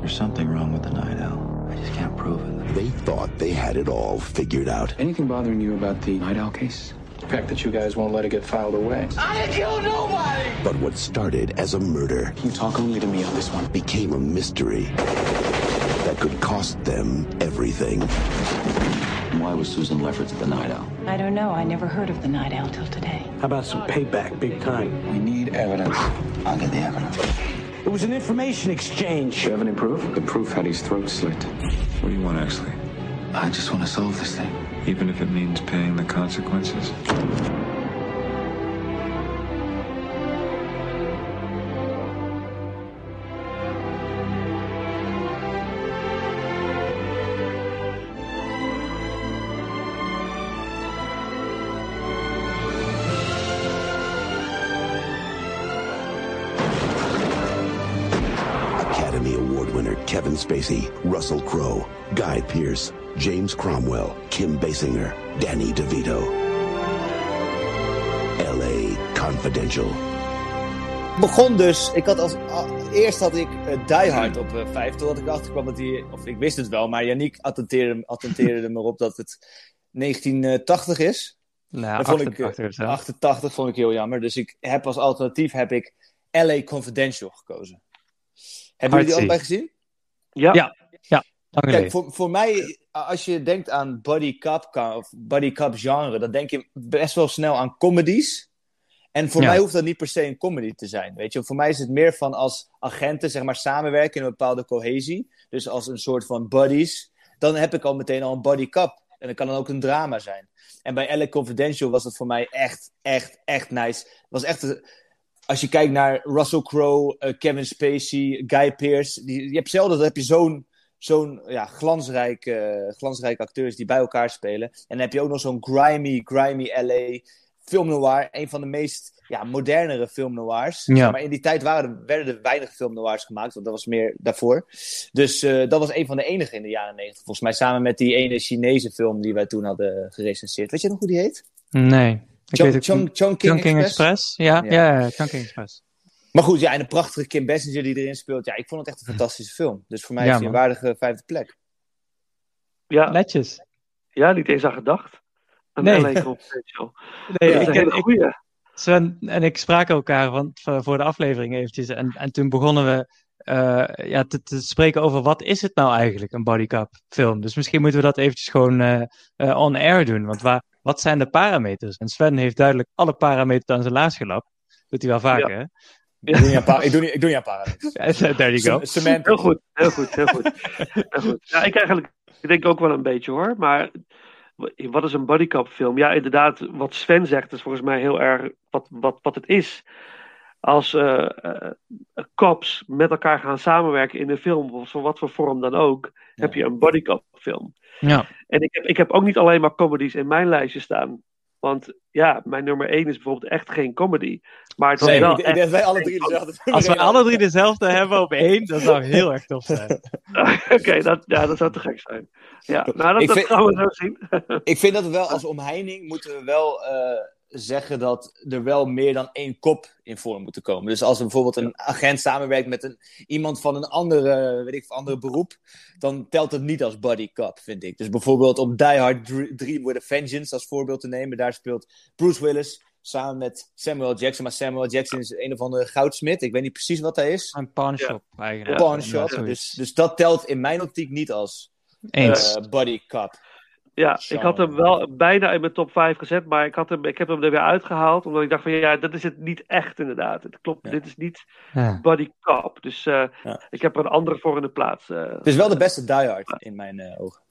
There's something wrong with the Night Owl. I just can't prove it. They thought they had it all figured out. Anything bothering you about the Night Owl case? The fact that you guys won't let it get filed away. I killed nobody! But what started as a murder You talk only to me on this one. became a mystery that could cost them everything. Why was Susan Lefferts at the Night Owl? I don't know. I never heard of the Night Owl till today. How about some payback, big time? We need evidence. I'll get the evidence. It was an information exchange. Do you have any proof? The proof had his throat slit. What do you want, Exley? I just want to solve this thing. Even if it means paying the consequences? Spacey, Russell Crowe, Guy Pearce, James Cromwell, Kim Basinger, Danny DeVito. L.A. Confidential. begon dus, ik had als, eerst had ik eh, Die Hard op eh, 5, totdat ik erachter kwam dat hij, of ik wist het wel, maar Yannick attenteerde, attenteerde me op dat het 1980 is. Nou, Dat vond ik, eh, 88 of zo. 88 vond ik heel jammer, dus ik heb als alternatief heb ik LA Confidential gekozen. Hebben jullie die allebei gezien? Ja. Ja, ja. Kijk, voor, voor mij, als je denkt aan buddy of buddy cop genre, dan denk je best wel snel aan comedies. En voor Ja. mij hoeft dat niet per se een comedy te zijn. Weet je? Voor mij is het meer van als agenten zeg maar, samenwerken in een bepaalde cohesie. Dus als een soort van buddies. Dan heb ik al meteen al een buddy cop. En dat kan dan ook een drama zijn. En bij LA Confidential was het voor mij echt, echt, echt nice. Het was echt... Als je kijkt naar Russell Crowe, eh, Kevin Spacey, Guy Pearce. Die, je hebt zelden dan heb je zo'n zo'n ja, glansrijk, eh, glansrijke acteurs die bij elkaar spelen. En dan heb je ook nog zo'n grimy, grimy LA film noir. Een van de meest ja, modernere film noirs. Ja. Maar in die tijd waren er, werden er weinig film noirs gemaakt, want dat was meer daarvoor. Dus eh, dat was een van de enige in de jaren negentig. Volgens mij samen met die ene Chinese film die wij toen hadden gerecenseerd. Weet je nog hoe die heet? Nee. Chong- Chong-. Chongqing Express? Ja, Ja. ja, Chongqing Express. Maar goed, ja, en de prachtige Kim Basinger die erin speelt. Ja, ik vond het echt een fantastische film. Dus voor mij Ja, is hij een waardige vijfde plek. Ja. Netjes. Ja, niet eens aan gedacht. Een Nee. LA Confidential. Nee, dat is ik, een hele ik, goeie. Sven en ik spraken elkaar van, voor voor de aflevering eventjes. En, en toen begonnen we eh, ja, te, te spreken over wat is het nou eigenlijk, een bodycap film. Dus misschien moeten we dat eventjes gewoon eh, eh, on-air doen. Want waar, wat zijn de parameters? En Sven heeft duidelijk alle parameters aan zijn laars gelapt. Doet hij wel vaker, Ja. hè? Ik doe niet aan, pa- ik doe niet, ik doe niet aan parameters. There you go. Semantics. Heel goed, heel goed, heel goed. heel goed. Ja, ik eigenlijk, ik denk ook wel een beetje hoor. Maar wat is een bodycap film? Ja, inderdaad, wat Sven zegt is volgens mij heel erg wat, wat, wat het is. Als eh, eh, cops met elkaar gaan samenwerken in een film, of voor wat voor vorm dan ook, heb je een bodycap film. Ja. En ik heb, ik heb ook niet alleen maar comedies in mijn lijstje staan. Want ja, mijn nummer 1 is bijvoorbeeld echt geen comedy. Maar het Nee, wel ik, echt- dat wij alle drie dezelfde Als we alle drie dezelfde hebben op één, dat zou heel erg tof zijn. Oké, dat, ja, dat zou te gek zijn. Ja, nou, dat, Ik dat vind- gaan we zo zien. Ik vind dat we wel als omheining moeten we wel eh, zeggen dat er wel meer dan één kop in voor moet komen. Dus als er bijvoorbeeld een agent samenwerkt met een, iemand van een andere, weet ik, andere beroep, dan telt het niet als buddy cop, vind ik. Dus bijvoorbeeld om Die Hard 3 with a Vengeance als voorbeeld te nemen, daar speelt Bruce Willis samen met Samuel Jackson. Maar Samuel Jackson is een of andere goudsmit. Ik weet niet precies wat hij is. Een pawnshop eigenlijk. Pawn Ja, shop. zoiets. dus, dus dat telt in mijn optiek niet als Eens. eh, buddy cop. Ja, ik had hem wel bijna in mijn top 5 gezet, maar ik, had hem, ik heb hem er weer uitgehaald. Omdat ik dacht van ja, dat is het niet echt inderdaad. Het klopt, dit is niet Ja. Buddy Cop. Dus eh, ik heb er een andere voor in de plaats. eh. Het is wel de beste Die Hard in mijn eh, ogen.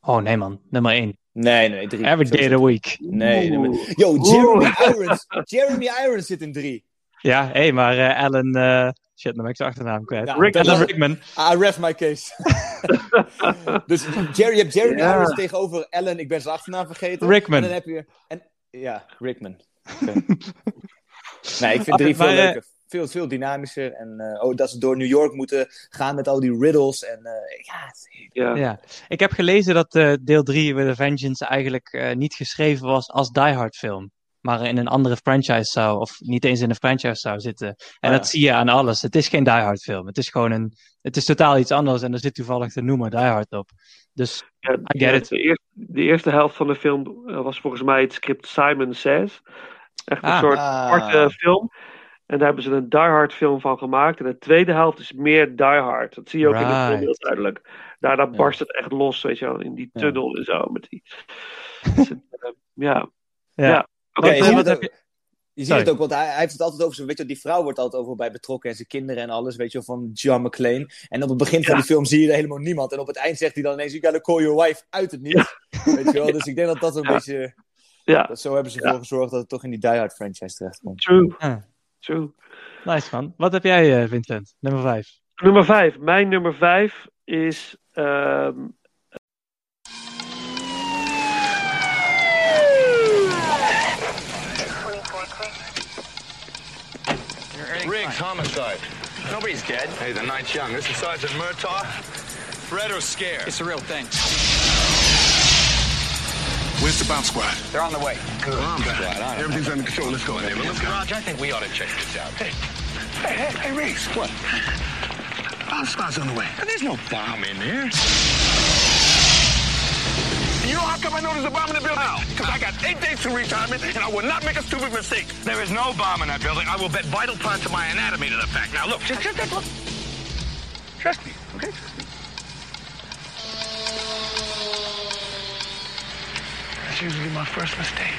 Oh nee man, nummer één. Nee, nee, drie. Every day of the week. Nee, nummer- Yo, Jeremy Irons. Jeremy Irons zit in drie. Ja, hé, maar eh, Alan... shit, dan ben ik zijn achternaam kwijt. Dat- Alan Rickman. I rest my case. dus Jerry, je hebt. Irons tegenover Ellen, ik ben zijn achternaam vergeten. Rickman. En dan heb je... En, ja, Rickman. Nee, ik vind drie Maar, veel eh, leuker. Veel, veel dynamischer. En eh, oh, dat ze door New York moeten gaan met al die riddles. En eh, ja, het- Ja. Ja. Ik heb gelezen dat eh, deel 3 with a Vengeance eigenlijk eh, niet geschreven was als Die Hard film. Maar in een andere franchise zou, of niet eens in een franchise zou zitten. En Ah, dat ja. zie je aan alles. Het is geen Die Hard film. Het is gewoon een, het is totaal iets anders en er zit toevallig de noemer Die Hard op. Dus, Ja, I ja, get it. De, eerste, de eerste helft van de film was volgens mij het script Simon Says. Echt een Ah. soort Ah. aparte film. En daar hebben ze een Die Hard film van gemaakt. En de tweede helft is meer Die Hard. Dat zie je ook in de film heel duidelijk. Daarna barst het echt los, weet je wel, in die Ja. tunnel en zo. Met die... Dus eh, ja. ja. Ja, je Wat, ziet wat het heb ook- je... Je ziet Sorry. het ook, want hij, hij heeft het altijd over zijn, weet je, wel, die vrouw wordt altijd overal bij betrokken en zijn kinderen en alles, weet je wel, van John McClane. En op het begin van Ja. die film zie je er helemaal niemand. En op het eind zegt hij dan ineens, you gotta call your wife, uit het niet. Weet je wel, dus ik denk dat dat een Ja. beetje, Ja, dat zo hebben ze Ja. ervoor gezorgd dat het toch in die Die Hard franchise terechtkomt. true. True. nice man. Wat heb jij, eh, Vincent? Nummer 5. Nummer 5. Mijn nummer 5 is. ehm, Riggs, homicide. Nobody's dead. Hey, the night's young. This is Sergeant Murtaugh. Fred or scare? It's a real thing. Where's the bomb squad? They're on the way. Good. Bomb squad. Everything's under control. Let's go, neighbor. Let's go. Raj, I think we ought to check this out. Hey, Hey, hey, hey, Reese. What? Bomb squad's on the way. there's no bomb in there. You know how come I know there's a bomb in the building? How? Because I got eight days to retirement, and I will not make a stupid mistake. There is no bomb in that building. I will bet vital parts of my anatomy to the fact. Now, look, just, just, just look. Trust me, okay? Trust me. That's usually my first mistake.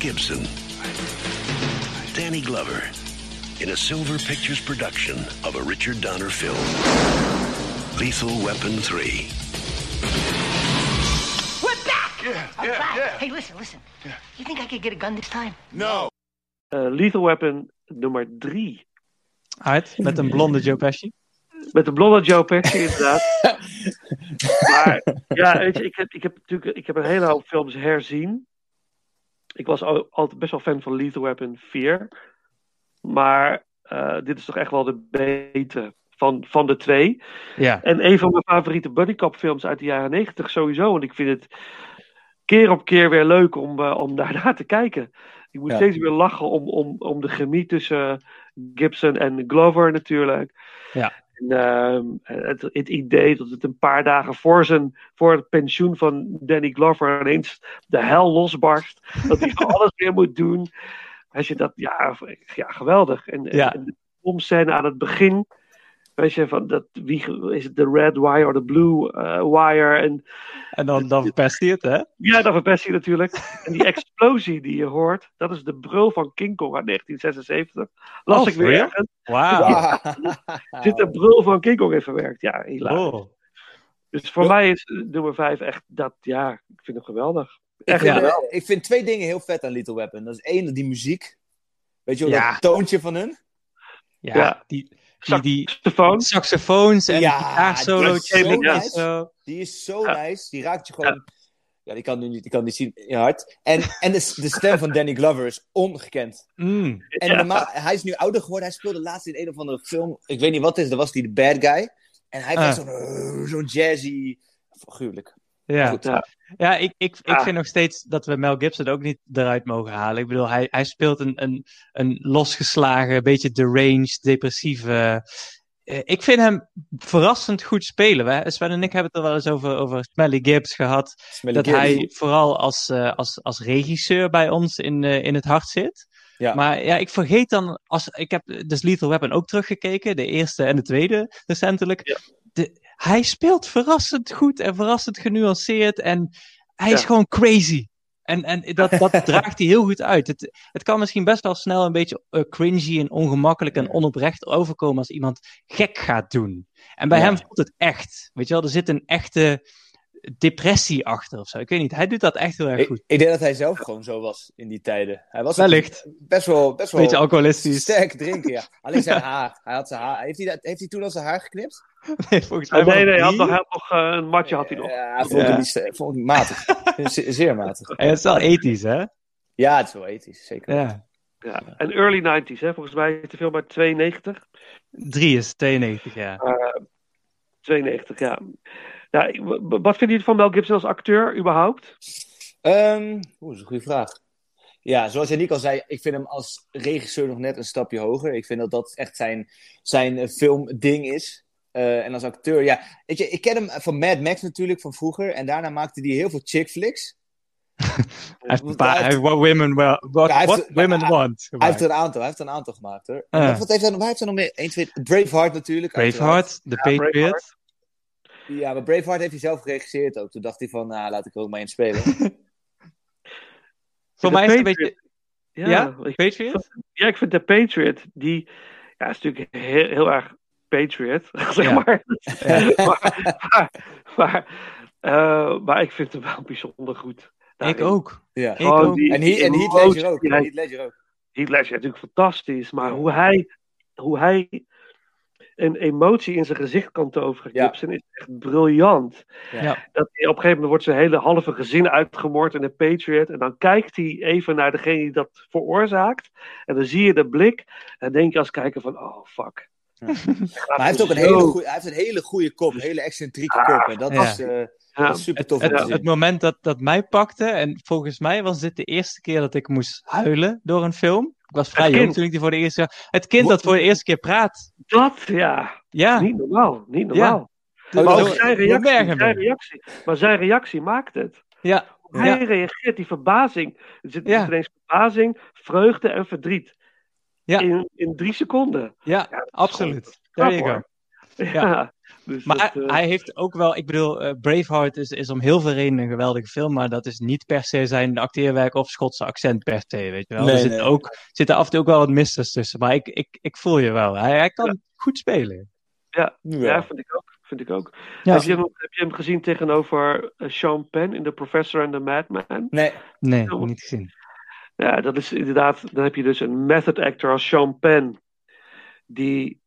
Gibson. Danny Glover. In a Silver Pictures production of a Richard Donner film. Lethal Weapon 3. We're back! Yeah, I'm yeah, back. yeah. Hey, listen, listen. Yeah. You think I could get a gun this time? No. Eh, Lethal Weapon nummer 3. Uit, met een blonde Joe Pesci. Met de blonde Joe Pesci, inderdaad. maar ja, weet je, ik heb, ik heb natuurlijk ik heb een hele hoop films herzien. Ik was al- altijd best wel fan van Lethal Weapon 4. Maar eh, dit is toch echt wel de betere van, van de twee. Ja. En een van mijn favoriete buddycop films uit de jaren 90 sowieso. Want ik vind het keer op keer weer leuk om, eh, om daarnaar te kijken. Ik moet Ja. steeds weer lachen om, om, om de chemie tussen Gibson en Glover natuurlijk. Ja. En, ehm, het, het idee dat het een paar dagen voor, zijn, voor het pensioen van Danny Glover ineens de hel losbarst. Dat hij alles weer moet doen. Weet je, dat, ja, ja geweldig. En, en- Ja. en de filmscène aan het begin. Weet je, van dat, wie is het de red wire of de blue eh, wire? En En dan, dan verpest hij het, hè? ja, dat verpest hij natuurlijk. En die explosie die je hoort, dat is de brul van King Kong uit 1976. Las Oh, ik weer ergens. Wauw. Er Zit de brul van King Kong in verwerkt. Ja, helaas. Oh. Dus voor mij is nummer 5 echt dat, ja, ik vind hem geweldig. Ik Echt vind, geweldig. ik vind twee dingen heel vet aan Little Weapon. Dat is één, die muziek. Weet je wel, Ja. dat toontje van hun? Ja, Ja. die, die, die Saxofoon. saxofoons en Ja, gitaarsolootjes. die is zo en nice. zo. Die is zo nice. Die raakt je gewoon... Ja, die kan nu niet, die kan niet zien in je hart. En, en de, de stem van Danny Glover is ongekend. Mm. En normaal, hij is nu ouder geworden. Hij speelde laatst in een of andere film. Ik weet niet wat het is. Daar was hij de bad guy. En hij heeft Ah. zo'n eh, zo'n jazzy... Figuurlijk. Ja, Goed. Ja. ja ik, ik, ik Ja. vind nog steeds dat we Mel Gibson ook niet eruit mogen halen. Ik bedoel, hij, hij speelt een, een, een losgeslagen, beetje deranged, depressieve. eh, ik vind hem verrassend goed spelen. Wij, Sven en ik hebben het er wel eens over, over Smelly Gibbs gehad. Smelly dat Gibbs. hij vooral als, eh, als, als regisseur bij ons in, eh, in het hart zit. Ja. Maar ja, ik vergeet dan, als, ik heb dus Lethal Weapon ook teruggekeken, de eerste en de tweede recentelijk. De, hij speelt verrassend goed en verrassend genuanceerd en hij is gewoon crazy. En, en dat, dat draagt hij heel goed uit. Het, het kan misschien best wel snel een beetje eh, cringy en ongemakkelijk en onoprecht overkomen als iemand gek gaat doen. En bij Ja. hem voelt het echt. Weet je wel, er zit een echte depressie achter of zo. Ik weet niet, hij doet dat echt heel erg goed. ik denk dat hij zelf gewoon zo was in die tijden. Hij was Wellicht. best wel, best wel Beetje alcoholistisch. sterk drinken, ja. Alleen zijn haar. Hij had zijn haar. Heeft hij, dat, heeft hij toen al zijn haar geknipt? Nee, volgens mij nee, nee, hij had nog, hij had nog eh, een matje had hij nog. Ja, vond Ja. niet st- vond ik matig. Ze- Zeer matig. En het is wel ethisch, hè? Ja, het is wel ethisch, zeker. Ja. Ja. En early 90s, hè? volgens mij is de film uit 92. Drie is 92, ja. Eh, 92, ja. Ja wat vinden jullie van Mel Gibson als acteur überhaupt? Ehm, Oeh, dat is een goede vraag. Ja, zoals Janiek al zei, ik vind hem als regisseur nog net een stapje hoger. Ik vind dat dat echt zijn, zijn eh, filmding is. Eh, en als acteur, ja. Weet je, ik ken hem van Mad Max natuurlijk, van vroeger. En daarna maakte hij heel veel chick flicks. Hij what women, well, what, Ja, hij heeft- women hij- want. Hij heeft er een aantal, hij heeft er een aantal gemaakt hoor. En Wat heeft hij, nog- waar heeft hij nog meer? 1, 2, Braveheart natuurlijk. Braveheart, The Ja, Patriot. Ja, maar Braveheart heeft hij zelf geregisseerd ook. Toen dacht hij van, nou, laat ik er ook maar in spelen. Voor De mij is het een beetje... Ja, Ja, ik, Patriot? ja, ik vind The Patriot, die ja, is natuurlijk heel, heel erg Patriot, zeg Ja. maar. Ja. maar, maar, maar, eh, maar ik vind hem wel bijzonder goed. Ik ook. Ja. Ik ook. die- En, Heath, Ledger ook. Heath Ledger ook. Heath Ledger is natuurlijk fantastisch, maar hoe hij, hoe hij een emotie in zijn gezicht kan toveren, Ja. Gibson, is echt briljant. Ja. Dat hij, op een gegeven moment wordt zijn hele halve gezin uitgemoord in de Patriot. En dan kijkt hij even naar degene die dat veroorzaakt. En dan zie je de blik. En dan denk je als kijker van, oh fuck. Maar hij heeft ook een hele, goeie, hij heeft een hele goede kop, een hele excentrieke kop. En dat Ja. is, eh, Ja. super tof Het, het moment dat, dat mij pakte, en volgens mij was dit de eerste keer dat ik moest huilen door een film. Ik was vrij jong toen ik die voor de eerste keer... Het kind dat voor de eerste keer praat. Dat, ja. Ja. Niet normaal, niet normaal. Ja. Maar ook zijn reactie, zijn reactie. Maar zijn reactie maakt het. Ja. Hoe hij Ja. reageert, die verbazing. Er zit, Ja. ineens verbazing, vreugde en verdriet. Ja. In, in drie seconden. Ja, absoluut. you knap, go. Ja. Dus Maar dat, hij, eh, hij heeft ook wel, ik bedoel, eh, Braveheart is, is om heel veel redenen een geweldige film, maar dat is niet per se zijn acteerwerk of Schotse accent per se, weet je wel. Nee, er zit nee. ook, zitten af en toe ook wel wat misters tussen, maar ik, ik, ik voel je wel. Hij, hij kan goed spelen. ja, ja. vind ik ook. Vind ik ook. Ja. Heb, je hem, heb je hem gezien tegenover eh, Sean Penn in The Professor and the Madman? Nee, Nee, Ja, niet gezien. Ja, dat is inderdaad. Dan heb je dus een method actor als Sean Penn. Die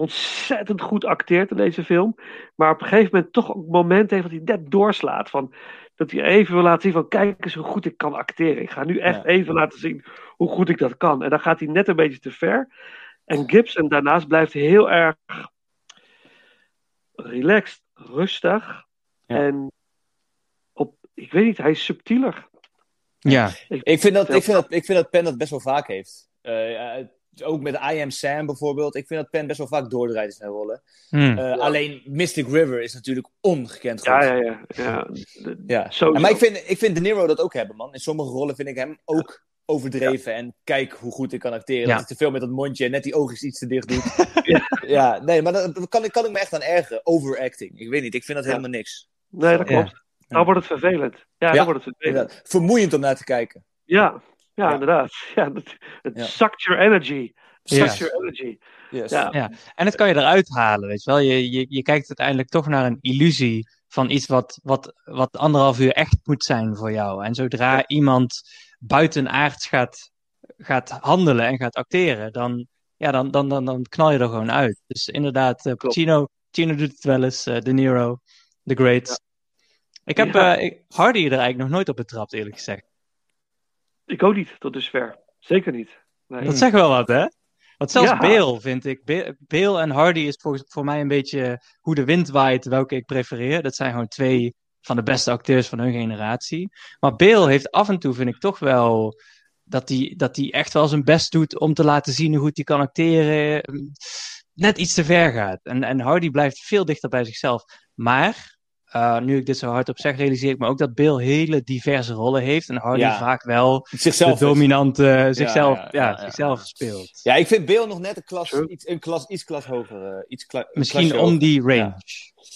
ontzettend goed acteert in deze film. Maar op een gegeven moment toch een moment heeft dat hij net doorslaat. Van, dat hij even wil laten zien van kijk eens hoe goed ik kan acteren. Ik ga nu echt Ja. even laten zien hoe goed ik dat kan. En dan gaat hij net een beetje te ver. En Gibson daarnaast blijft heel erg relaxed, rustig. Ja. En op, ik weet niet, hij is subtieler. Ja, ik vind, dat, ik, vind dat, ik vind dat Penn dat best wel vaak heeft. Eh, ja, ook met I Am Sam bijvoorbeeld. Ik vind dat Penn best wel vaak doordraait in zijn rollen. Hmm. Eh, Alleen Mystic River is natuurlijk ongekend goed. Ja, ja, ja. ja. Maar ik vind, ik vind De Niro dat ook hebben, man. In sommige rollen vind ik hem ook overdreven. En kijk hoe goed ik kan acteren. Ja. Dat hij te veel met dat mondje en net die oogjes iets te dicht doet. ja. nee, maar dat, dat kan, ik- kan ik me echt aan ergeren. Overacting. Ik weet niet, ik vind dat Ja. helemaal niks. Nee, dat Ja. klopt. Dan wordt het vervelend. Ja, Ja, dan wordt het vervelend. Vermoeiend om naar te kijken. Ja, ja, Ja. inderdaad. Ja, dat, het Ja. sucks your energy. Sucks your energy. Yes. Ja. Ja, en dat kan je eruit halen, weet je wel. Je, je, je kijkt uiteindelijk toch naar een illusie van iets wat, wat, wat anderhalf uur echt moet zijn voor jou. En zodra iemand buitenaards gaat, gaat handelen en gaat acteren, dan, ja, dan, dan, dan, dan knal je er gewoon uit. Dus inderdaad, eh, Pacino, Pacino doet het wel eens, eh, De Niro, The Great. Ik heb Ja. eh, ik- Hardy er eigenlijk nog nooit op betrapt, eerlijk gezegd. Ik ook niet, tot dusver. Zeker niet. Nee. Dat zegt wel wat, hè? Want zelfs Ja. Bale, vind ik. Ba- Bale en Hardy is volgens, voor mij een beetje hoe de wind waait, welke ik prefereer. Dat zijn gewoon twee van de beste acteurs van hun generatie. Maar Bale heeft af en toe, vind ik toch wel, dat hij dat hij echt wel zijn best doet om te laten zien hoe goed hij kan acteren. Net iets te ver gaat. En, en Hardy blijft veel dichter bij zichzelf. Maar, eh, nu ik dit zo hardop zeg, realiseer ik me ook dat Bale hele diverse rollen heeft. En Hardy Ja. vaak wel Zichzelf de dominante, zichzelf, ja, ja, ja, ja. zichzelf speelt. Ja, ik vind Bill nog net een klas, iets, een klas, iets klas hoger. eh, iets kla- een Misschien om hoger. die range.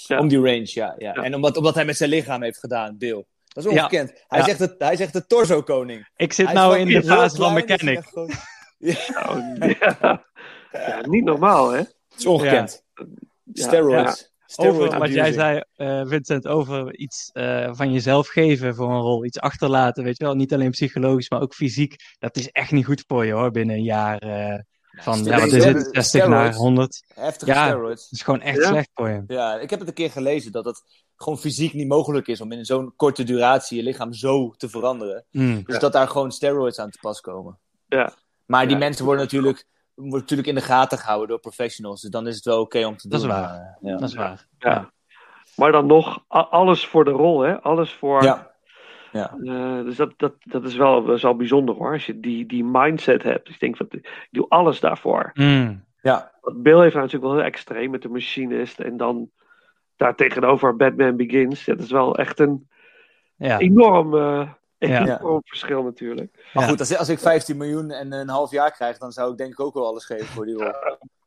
Ja. Om die range, ja. ja. En omdat, omdat hij met zijn lichaam heeft gedaan, Bill. Dat is Ja. ongekend. Hij, Ja. zegt het, hij zegt de torso-koning. Ik zit Hij nou in de fase van mechanic. Ja. Ja, niet normaal, hè? Het is ongekend. Ja. Steroids. Over wat jij zei, eh, Vincent, over iets eh, van jezelf geven voor een rol, iets achterlaten, weet je wel, niet alleen psychologisch, maar ook fysiek, dat is echt niet goed voor je hoor, binnen een jaar eh, van, ja, wat is het, 60 naar steroids. 100. Heftige ja, steroids. dat is gewoon echt Ja? slecht voor je. Ja, ik heb het een keer gelezen dat het gewoon fysiek niet mogelijk is om in zo'n korte duratie je lichaam zo te veranderen. Mm. Dus Ja. dat daar gewoon steroids aan te pas komen. Ja. Maar die Ja. mensen worden natuurlijk, worden natuurlijk in de gaten gehouden door professionals. Dus dan is het wel oké om te Dat is doen. waar. Eh, ja. Dat is waar. Ja. Maar dan nog, alles voor de rol, hè? Alles voor. Ja. Ja. Eh, dus dat, dat, dat is wel, dat is wel bijzonder hoor. Als je die, die mindset hebt. Dus ik denk, van, ik doe alles daarvoor. Mm. Ja. Want Bill heeft nou natuurlijk wel heel extreem met de machinist. En dan daar tegenover Batman Begins. Dat is wel echt een Ja. enorm, eh, Ja. enorm verschil natuurlijk. Maar Ja. goed, als, als ik 15 miljoen en een half jaar krijg, dan zou ik denk ik ook wel alles geven voor die rol.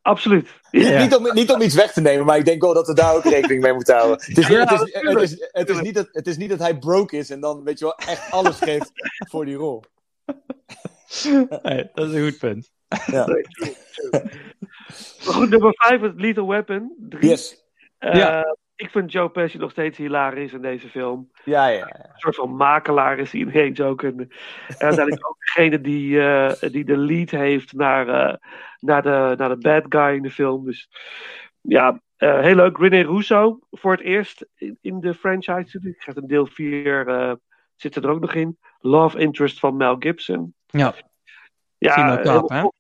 Absoluut. Ja. Niet, om, niet om iets weg te nemen, maar ik denk wel dat we daar ook rekening mee moeten houden. Het is, niet- Ja, het, is, het, natuurlijk. is, het, is niet dat, het is niet dat hij broke is en dan weet je wel echt alles geeft voor die rol. Dat is een goed punt. Ja. Nee, true, true. Maar goed, nummer 5 is Lethal Weapon. Drie. Yes. Eh, Ja. Ik vind Joe Pesci nog steeds hilarisch in deze film. Ja, ja. Een soort van makelaar is hij ineens ook. En, en uiteindelijk ook degene die, eh, die de lead heeft naar, eh, naar, de, naar de bad guy in de film. Dus ja, eh, heel leuk. René Russo voor het eerst in, in de franchise. Ik krijgt een deel 4 eh zit er ook nog in. Love Interest van Mel Gibson. Ja. Ja, Timo Kaap, helemaal hè?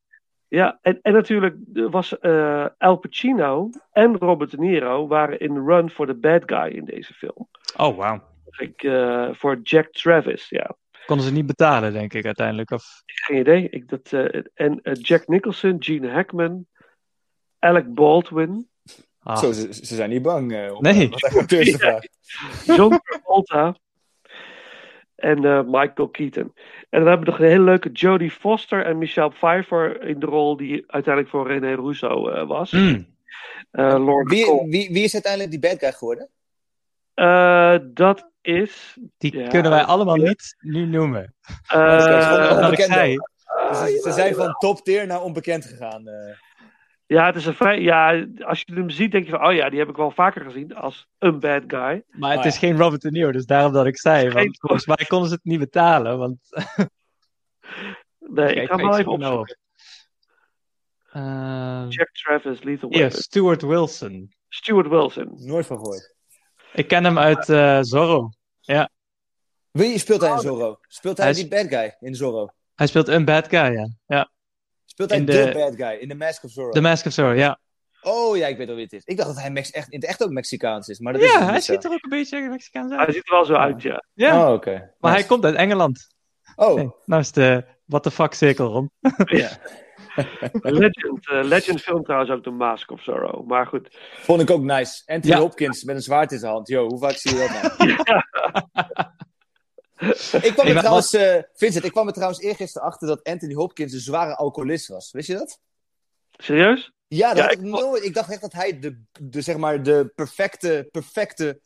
Ja, en, en natuurlijk er was eh Al Pacino en Robert De Niro waren in de run voor de bad guy in deze film. Oh, wauw. Ik, eh, voor Jack Travis, ja. Konden ze niet betalen, denk ik, uiteindelijk. Of... Geen idee. Ik, dat, eh, en Jack Nicholson, Gene Hackman, Alec Baldwin, Ah. Zo, ze, ze zijn niet bang. om, Nee. Wat acteurs te vragen. John Travolta en eh, Michael Keaton. En dan hebben we nog een hele leuke Jodie Foster en Michelle Pfeiffer in de rol die uiteindelijk voor René Russo eh, was. Mm. Eh, Lord Wie, wie, wie is uiteindelijk die bad guy geworden? Eh, dat is. Die ja, kunnen wij allemaal niet nu noemen. eh, is gewoon dat ik onbekende. zei. Dus ze, ze zijn van top tier naar onbekend gegaan. Ja, het is een vrij. Ja, als je hem ziet, denk je van: oh ja, die heb ik wel vaker gezien als een bad guy. Maar het Oh, is ja. geen Robert De Niro, dus daarom dat ik zei. Geen- Want volgens mij konden ze het niet betalen. Want... Nee, Kijk, ik ga hem wel even nou opzoeken. Eh, Jack Travis, Lethal Weapon. Stuart Wilson. Stuart Wilson. Nooit van gehoord. Ik ken hem uit eh, Zorro. Ja, Wie speelt hij in Zorro? Speelt hij, Hij is- die bad guy in Zorro? hij speelt een bad guy, ja. ja. Speelt hij In de... de- bad guy in The Mask of Zorro? The Mask of Zorro, ja. Oh ja, ik weet al wie het is. Ik dacht dat hij Mex echt, in het echt ook Mexicaans is, maar dat is Ja, dus hij niet zo. ziet er ook een beetje Mexicaans uit. Hij ziet er wel zo uit, ja. Ja, Oh, oké. maar hij komt uit Engeland. Oh, Hey, nou is de what the fuck cirkel rond. ja. Legend, eh, Legend film trouwens ook The Mask of Zorro. Maar goed. Vond ik ook nice. Anthony Ja. Hopkins met een zwaard in zijn hand. Yo, hoe vaak zie je dat nou? Ik kwam er trouwens, eh, Vincent, ik kwam er trouwens eergisteren achter dat Anthony Hopkins een zware alcoholist was. Wist je dat? Serieus? Ja, dat Ja, ik ik- nooit. Ik dacht echt dat hij de, de, zeg maar, de perfecte, perfecte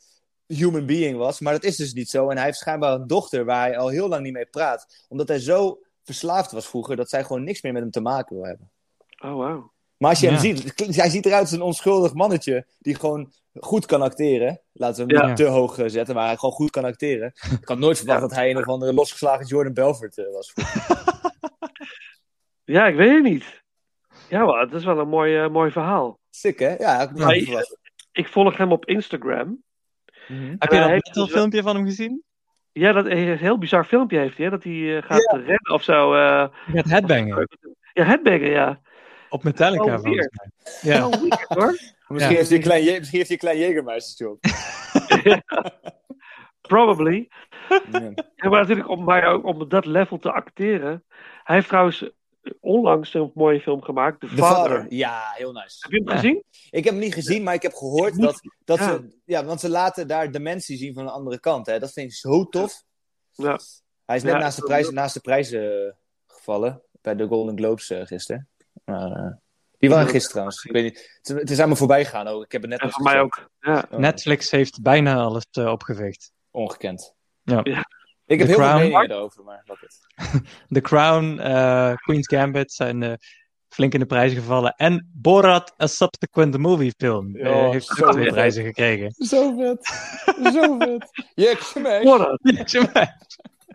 human being was. Maar dat is dus niet zo. En hij heeft schijnbaar een dochter waar hij al heel lang niet mee praat. Omdat hij zo verslaafd was vroeger dat zij gewoon niks meer met hem te maken wil hebben. Oh, wow. Maar als je hem ziet, hij ziet eruit als een onschuldig mannetje die gewoon goed kan acteren. Laten we hem Ja. niet te hoog eh, zetten, maar hij gewoon goed kan acteren. Ik had nooit verwacht dat hij een of andere losgeslagen Jordan Belfort eh, was. Ja, ik weet het niet. Ja, maar het is wel een mooi, eh, mooi verhaal. Sick, hè? Ja, ik Maar ik- verwacht. Ik volg hem op Instagram. Mhm. Heb je dat heeft metal dus- filmpje van hem gezien? Ja, dat een heel bizar filmpje heeft hij, hè? Dat hij gaat rennen of zo. eh gaat headbangen. ja, headbangen, ja. Op Metallica, Oh, volgens weird. mij. Ja. Oh, weird, hoor. Misschien, Ja. heeft hij een klein, Je- misschien heeft hij een klein Jägermeistertje op. Probably. Ja. Ja, maar natuurlijk om, maar ook om op dat level te acteren. Hij heeft trouwens onlangs een mooie film gemaakt, The, De Father. vader. Ja, heel nice. Heb je hem Ja. gezien? Ik heb hem niet gezien, maar ik heb gehoord dat, dat Ja. ze... Ja, want ze laten daar dementie zien van een andere kant. Hè? Dat vind ik zo tof. Ja. Hij is net Ja, naast, de prijzen, naast de prijzen eh, gevallen. Bij de Golden Globes eh, gisteren. Maar, eh, die waren gisteren trouwens. Ik weet niet. Het, het is aan me voorbij gegaan ook. Ik heb het net En voor mij ook. Ja. Oh, Netflix heeft bijna alles opgeveegd. Ongekend. Ja. Ja. Ik heb The heel Crown. veel meningen erover, maar wat het. The Crown, eh, Queen's Gambit zijn flink in de prijzen gevallen. En Borat, a subsequent movie film, Oh, heeft zo ook vet. prijzen gekregen. Zo vet. Zo vet. Jeksmesh.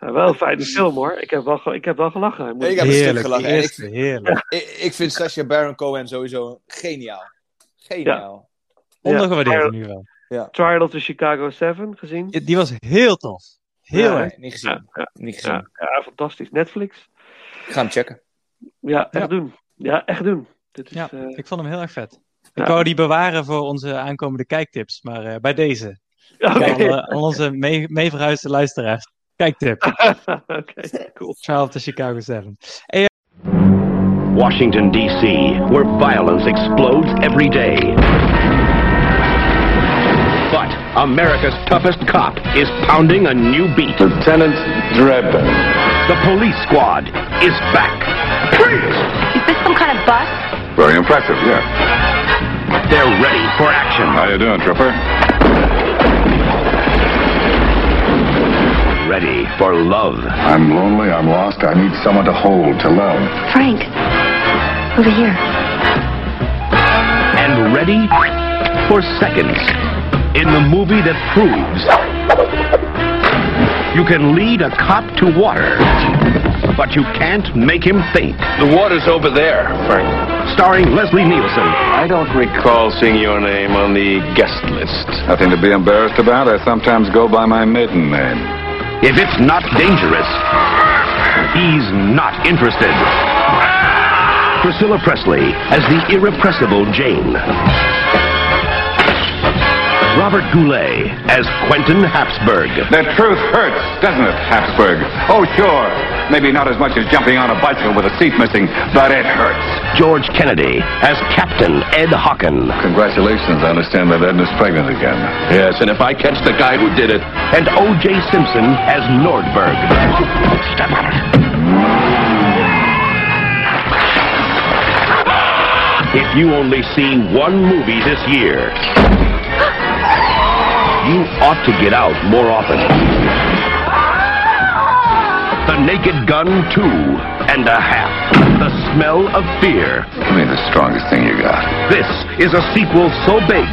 Ja, Ja, wel een fijne film hoor. Ik heb wel, ik heb wel gelachen. moet Ik heb een stuk Heerlijk, gelachen. die En ik, heerlijk. ik, ik vind Sacha Baron Cohen sowieso geniaal. Geniaal. Ondergewaardeerd Ja. in ieder geval. Trial of the Chicago 7 gezien. Die- Die was heel tof. Heel Ja, erg. Nee, niet gezien. Ja, ja, Niet gezien. ja, ja, fantastisch. Netflix. Ik ga hem checken. Ja, echt Ja. doen. Ja, echt doen. Dit is, Ja, eh, ik vond hem heel erg vet. Ik Ja. wou die bewaren voor onze aankomende kijktips, maar eh, bij deze. Alle- aan onze mee, mee verhuisde luisteraars. Kijktip. Oké, cool. Trial of the Chicago 7. Uh, Washington, D.C., where violence explodes every day. But America's toughest cop is pounding a new beat. Lieutenant Drebin. The police squad is back. Is this some kind of bus? Very impressive, yeah. They're ready for action. How you doing, Trooper? Ready for love. I'm lonely, I'm lost, I need someone to hold, to love. Frank, over here. And ready for seconds in the movie that proves you can lead a cop to water, but you can't make him think. The water's over there, Frank. Starring Leslie Nielsen. I don't recall seeing your name on the guest list. Nothing to be embarrassed about. I sometimes go by my maiden name. If it's not dangerous, he's not interested. Priscilla Presley as the irrepressible Jane. Robert Goulet as Quentin Habsburg. The truth hurts, doesn't it, Habsburg? Oh, sure. Maybe not as much as jumping on a bicycle with a seat missing, but it hurts. George Kennedy as Captain Ed Hocken. Congratulations. I understand that Edna's pregnant again. Yes, and if I catch the guy who did it. And O.J. Simpson as Nordberg. Step on it. If you only see one movie this year, you ought to get out more often. The Naked Gun 2 and a half. The Smell of Fear. Give me the strongest thing you got. This is a sequel so big,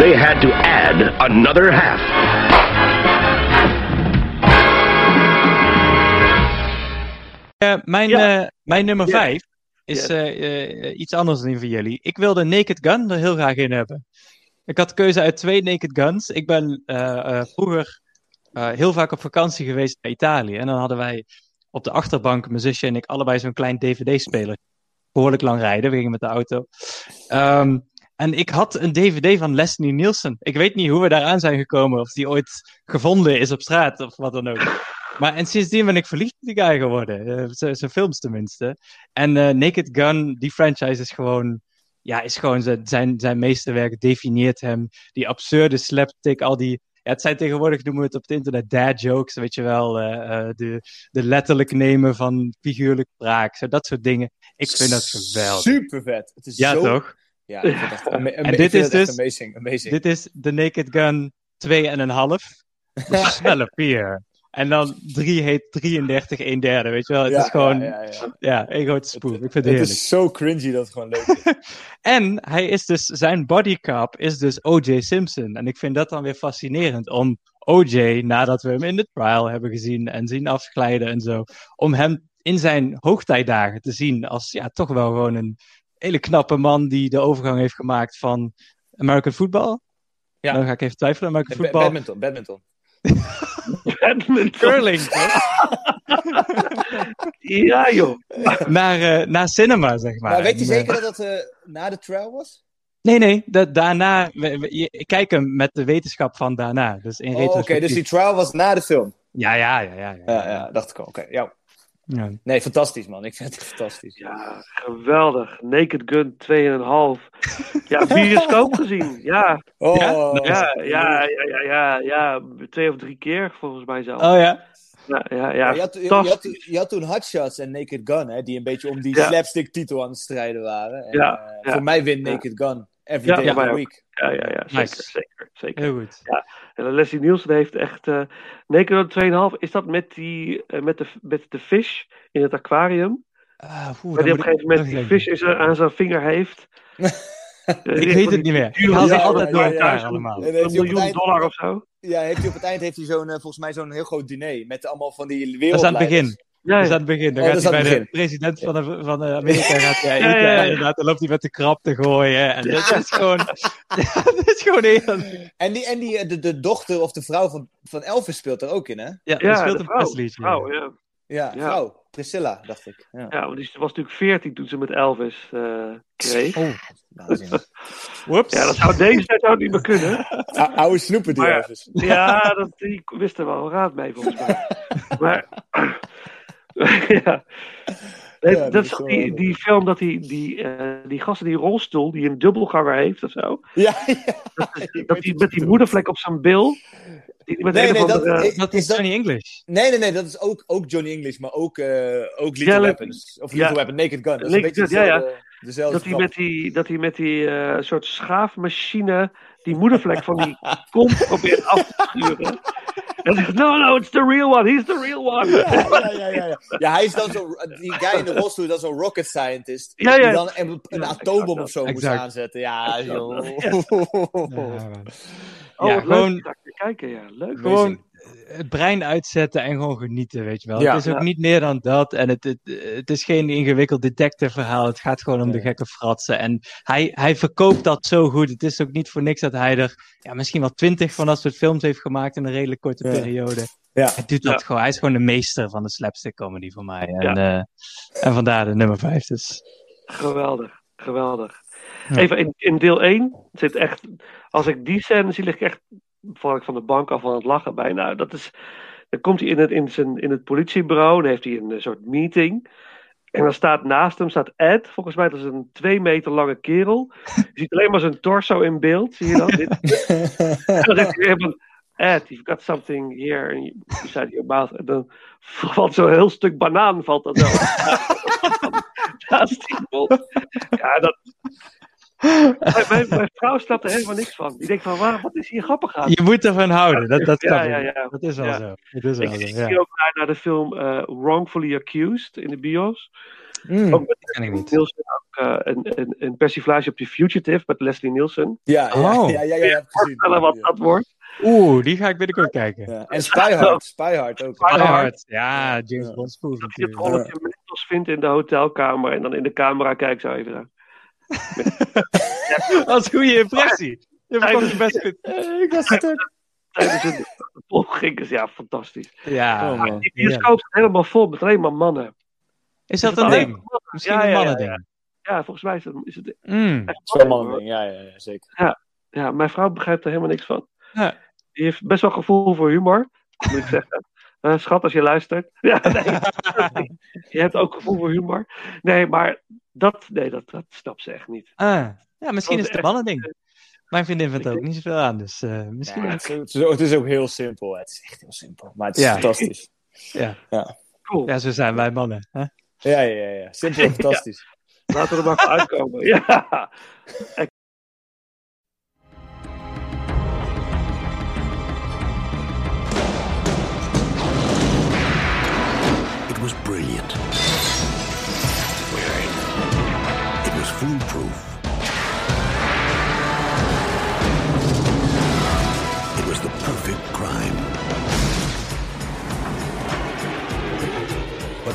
they had to add another half. Eh, mijn, Ja. eh, mijn nummer Ja. 5 is Ja. eh, eh, iets anders dan die van jullie. Ik wilde Naked Gun er heel graag in hebben. Ik had keuze uit twee Naked Guns. Ik ben eh, eh, vroeger eh, heel vaak op vakantie geweest naar Italië. En dan hadden wij op de achterbank, mijn zusje en ik, allebei zo'n klein DVD-speler. Behoorlijk lang rijden, we gingen met de auto. Ehm, en ik had een DVD van Leslie Nielsen. Ik weet niet hoe we daaraan zijn gekomen, of die ooit gevonden is op straat of wat dan ook. Maar en sindsdien ben ik verliefd op die guy geworden. Z- zijn films tenminste. En Naked Gun, die franchise is gewoon, ja, is gewoon zijn, zijn, zijn meesterwerk, definieert hem. Die absurde slapstick, al die, ja, het zijn tegenwoordig, noemen we het op het internet, dad jokes, weet je wel. eh, eh, de, de letterlijk nemen van figuurlijk spraak, zo, dat soort dingen. Ik vind dat geweldig. Super vet. Het is Ja, zo... toch? Ja, ik vind het echt ama- ama- En dit vind is dus, amazing, amazing. dit is de Naked Gun 2,5. De snelle pier. En dan 3 heet 33, 1 derde, weet je wel. Het Ja, is gewoon, ja, ja, ja, grote spoel. Ik vind het Het heerlijk. is zo cringy dat het gewoon leuk is. En hij is dus, zijn bodycap is dus O.J. Simpson. En ik vind dat dan weer fascinerend om O.J., nadat we hem in de trial hebben gezien en zien afglijden en zo, om hem in zijn hoogtijdagen te zien als ja, toch wel gewoon een hele knappe man die de overgang heeft gemaakt van American football. Ja. Dan ga ik even twijfelen, American Ba- football. badminton, badminton. Curling, toch? Ja, joh. naar, eh, naar cinema, zeg maar. Maar weet je En, eh, zeker dat dat eh, na de trial was? Nee, nee, dat, daarna. we- we- je- ik kijk hem met de wetenschap van daarna. Dus in Oh, Oké, dus die trial was na de film. Ja, ja, ja, ja. ja. Ja, ja dacht ik al. Oké, ja. Ja. Nee, fantastisch man. Ik vind het fantastisch. Ja, geweldig. Naked Gun 2,5. Ja, bioscoop gezien. Ja. Oh, Ja? Ja, ja, ja, ja. Twee of drie keer volgens mij zelf. Oh ja. Ja, ja, ja. Je, had, je, had, je had toen Hot Shots en Naked Gun, hè, die een beetje om die Ja. slapstick titel aan het strijden waren. En, Ja, eh, ja. Voor mij wint Ja. Naked Gun every Ja, day ja, of the ook. week. Ja, ja, ja. Zeker, Nice. zeker, zeker. Heel goed. Ja. En Leslie Nielsen heeft echt. eh Naked Gun 2,5. Is dat met, die, eh, met, de, met de vis in het aquarium? Ah, oeh, Waar dan die op een gegeven moment die vis in zijn- aan zijn vinger heeft. Ik weet het niet meer. Ik haal ze Ja, altijd door ja, elkaar ja. allemaal. Een hij miljoen eind- dollar of zo. Ja, heeft hij op het eind heeft hij zo'n, eh, volgens mij zo'n heel groot diner met allemaal van die Dat is aan het begin. Ja, Dat is ja. aan het begin. Dan Oh, gaat dat hij bij de president van, de, van de Amerika gaat hij Ja, eten. ja, ja. En inderdaad, dan loopt hij met de krab te gooien. En dat is gewoon... Ja, dat is gewoon heel... En, die, en die, eh, de, de dochter of de vrouw van, van Elvis speelt er ook in, hè? Ja, Ja, speelt de een vrouw. Presley. vrouw, ja. Ja, Ja. vrouw. Priscilla, dacht ik. Ja. Ja, want die was natuurlijk 14 toen ze met Elvis eh, kreeg. Oh, whoops. Ja, dat zou deze tijd zou het niet meer kunnen. O- Oude snoepen die Maar- Elvis. Ja, dat, die wist er wel raad mee volgens mij. Maar, ja. Dat is is die, die film dat die, die, eh, die gast in die rolstoel, die een dubbelganger heeft of zo. Ja, ja. Dat die met die moedervlek op zijn bil. Die met Nee, een nee, dat, eh, Dat is Johnny English. Nee, nee, nee, dat is ook, ook Johnny English, maar ook, eh ook Lethal Ja, Weapons. Of Lethal ja. Weapon, Naked Gun. Dat is Naked een beetje Gun, ja, ja. Dezelfde dat hij met die, dat hij met die eh, soort schaafmachine die moedervlek van die kont probeert af te sturen. En zegt, no, no, it's the real one, he's the real one. Ja, ja, ja, ja, ja. ja, hij is dan zo, die guy in de rolstoel is dan zo'n rocket scientist. Ja, ja. Die dan een, een atoombom of zo moest Exact. aanzetten. Ja, joh. Oh, Ja, gewoon- kijken, ja. Leuk. Gewoon het brein uitzetten en gewoon genieten, weet je wel. Ja. het is ook Ja. niet meer dan dat. En het, het, het is geen ingewikkeld detective verhaal. Het gaat gewoon om de gekke fratsen. En hij, hij verkoopt dat zo goed. Het is ook niet voor niks dat hij er ja, misschien wel twintig van dat soort films heeft gemaakt in een redelijk korte Ja. periode. Ja. Hij doet dat Ja. gewoon. Hij is gewoon de meester van de slapstick comedy voor mij. En, Ja. eh, en vandaar de nummer vijf. Dus. Geweldig, geweldig. Ja. Even in, in deel 1 zit echt, als ik die scène zie, lig ik echt, val ik van de bank af van het lachen bijna. Dat is, dan komt hij in het, in zijn, in het politiebureau, dan heeft hij een eh, soort meeting. En dan staat naast hem staat Ed, volgens mij dat is een twee meter lange kerel. Je ziet alleen maar zijn torso in beeld, zie je dat? En dan zegt hij Ed, you've got something here beside your mouth. En dan valt zo'n heel stuk banaan valt zo. naast die. Ja, dat... Mijn, vrouw snapt er helemaal niks van. Die denkt van, waar, wat is hier grappig aan? Je moet ervan houden. Dat, dat, Ja, kan ja, niet. ja. dat is wel Ja. zo. Dat is wel Ik, zo. ik Ja. zie ook naar, naar de film eh, Wrongfully Accused in de bios. Mm. Ook met Die ken ik niet. Nielsen, ook eh, een, een, een persiflage op The Fugitive met Leslie Nielsen. Ja, ja, Oh. ja, ja, ja, ja. Voorstellen wat dat wordt. Oeh, die ga ik binnenkort kijken. Ja. En Spy Hard, Spy Hard ook. Spy Die Hard. hard. Ja, James Ja. Bond spoof Dat hij het rolletje Mentos vindt in de hotelkamer en dan in de camera kijkt zo even. Dat is een goede impressie. Je verkocht het best goed. ik was het ook. Tijdens de opging. Dus ja, fantastisch. Ja. Oh, die bioscoop staat helemaal vol met alleen maar mannen. Is dat Is een het ding? mannen? Misschien Ja, een ja, ja, mannending. Ja, volgens mij is het, is het Mm. echt Het is wel mannen, een ding, ja, ja, ja, zeker. Ja, mijn vrouw begrijpt er helemaal niks van. Ja. Die heeft best wel gevoel voor humor, moet ik zeggen. Eh, schat, als je luistert. Ja, nee. je hebt ook gevoel voor humor. Nee, maar dat, nee, dat, dat snapt ze echt niet. Ah. Ja, misschien Dat is het een mannending. Mijn vriendin vindt er ook niet zoveel aan, dus eh, misschien... Ja, het, is, ook- het is heel simpel. Het is echt heel simpel. Maar het is Ja. fantastisch. Ja. Ja. Cool. ja, zo zijn wij mannen. Hè? Ja, ja, ja, ja. Simpel en fantastisch. Laten we er maar voor uitkomen. Ja.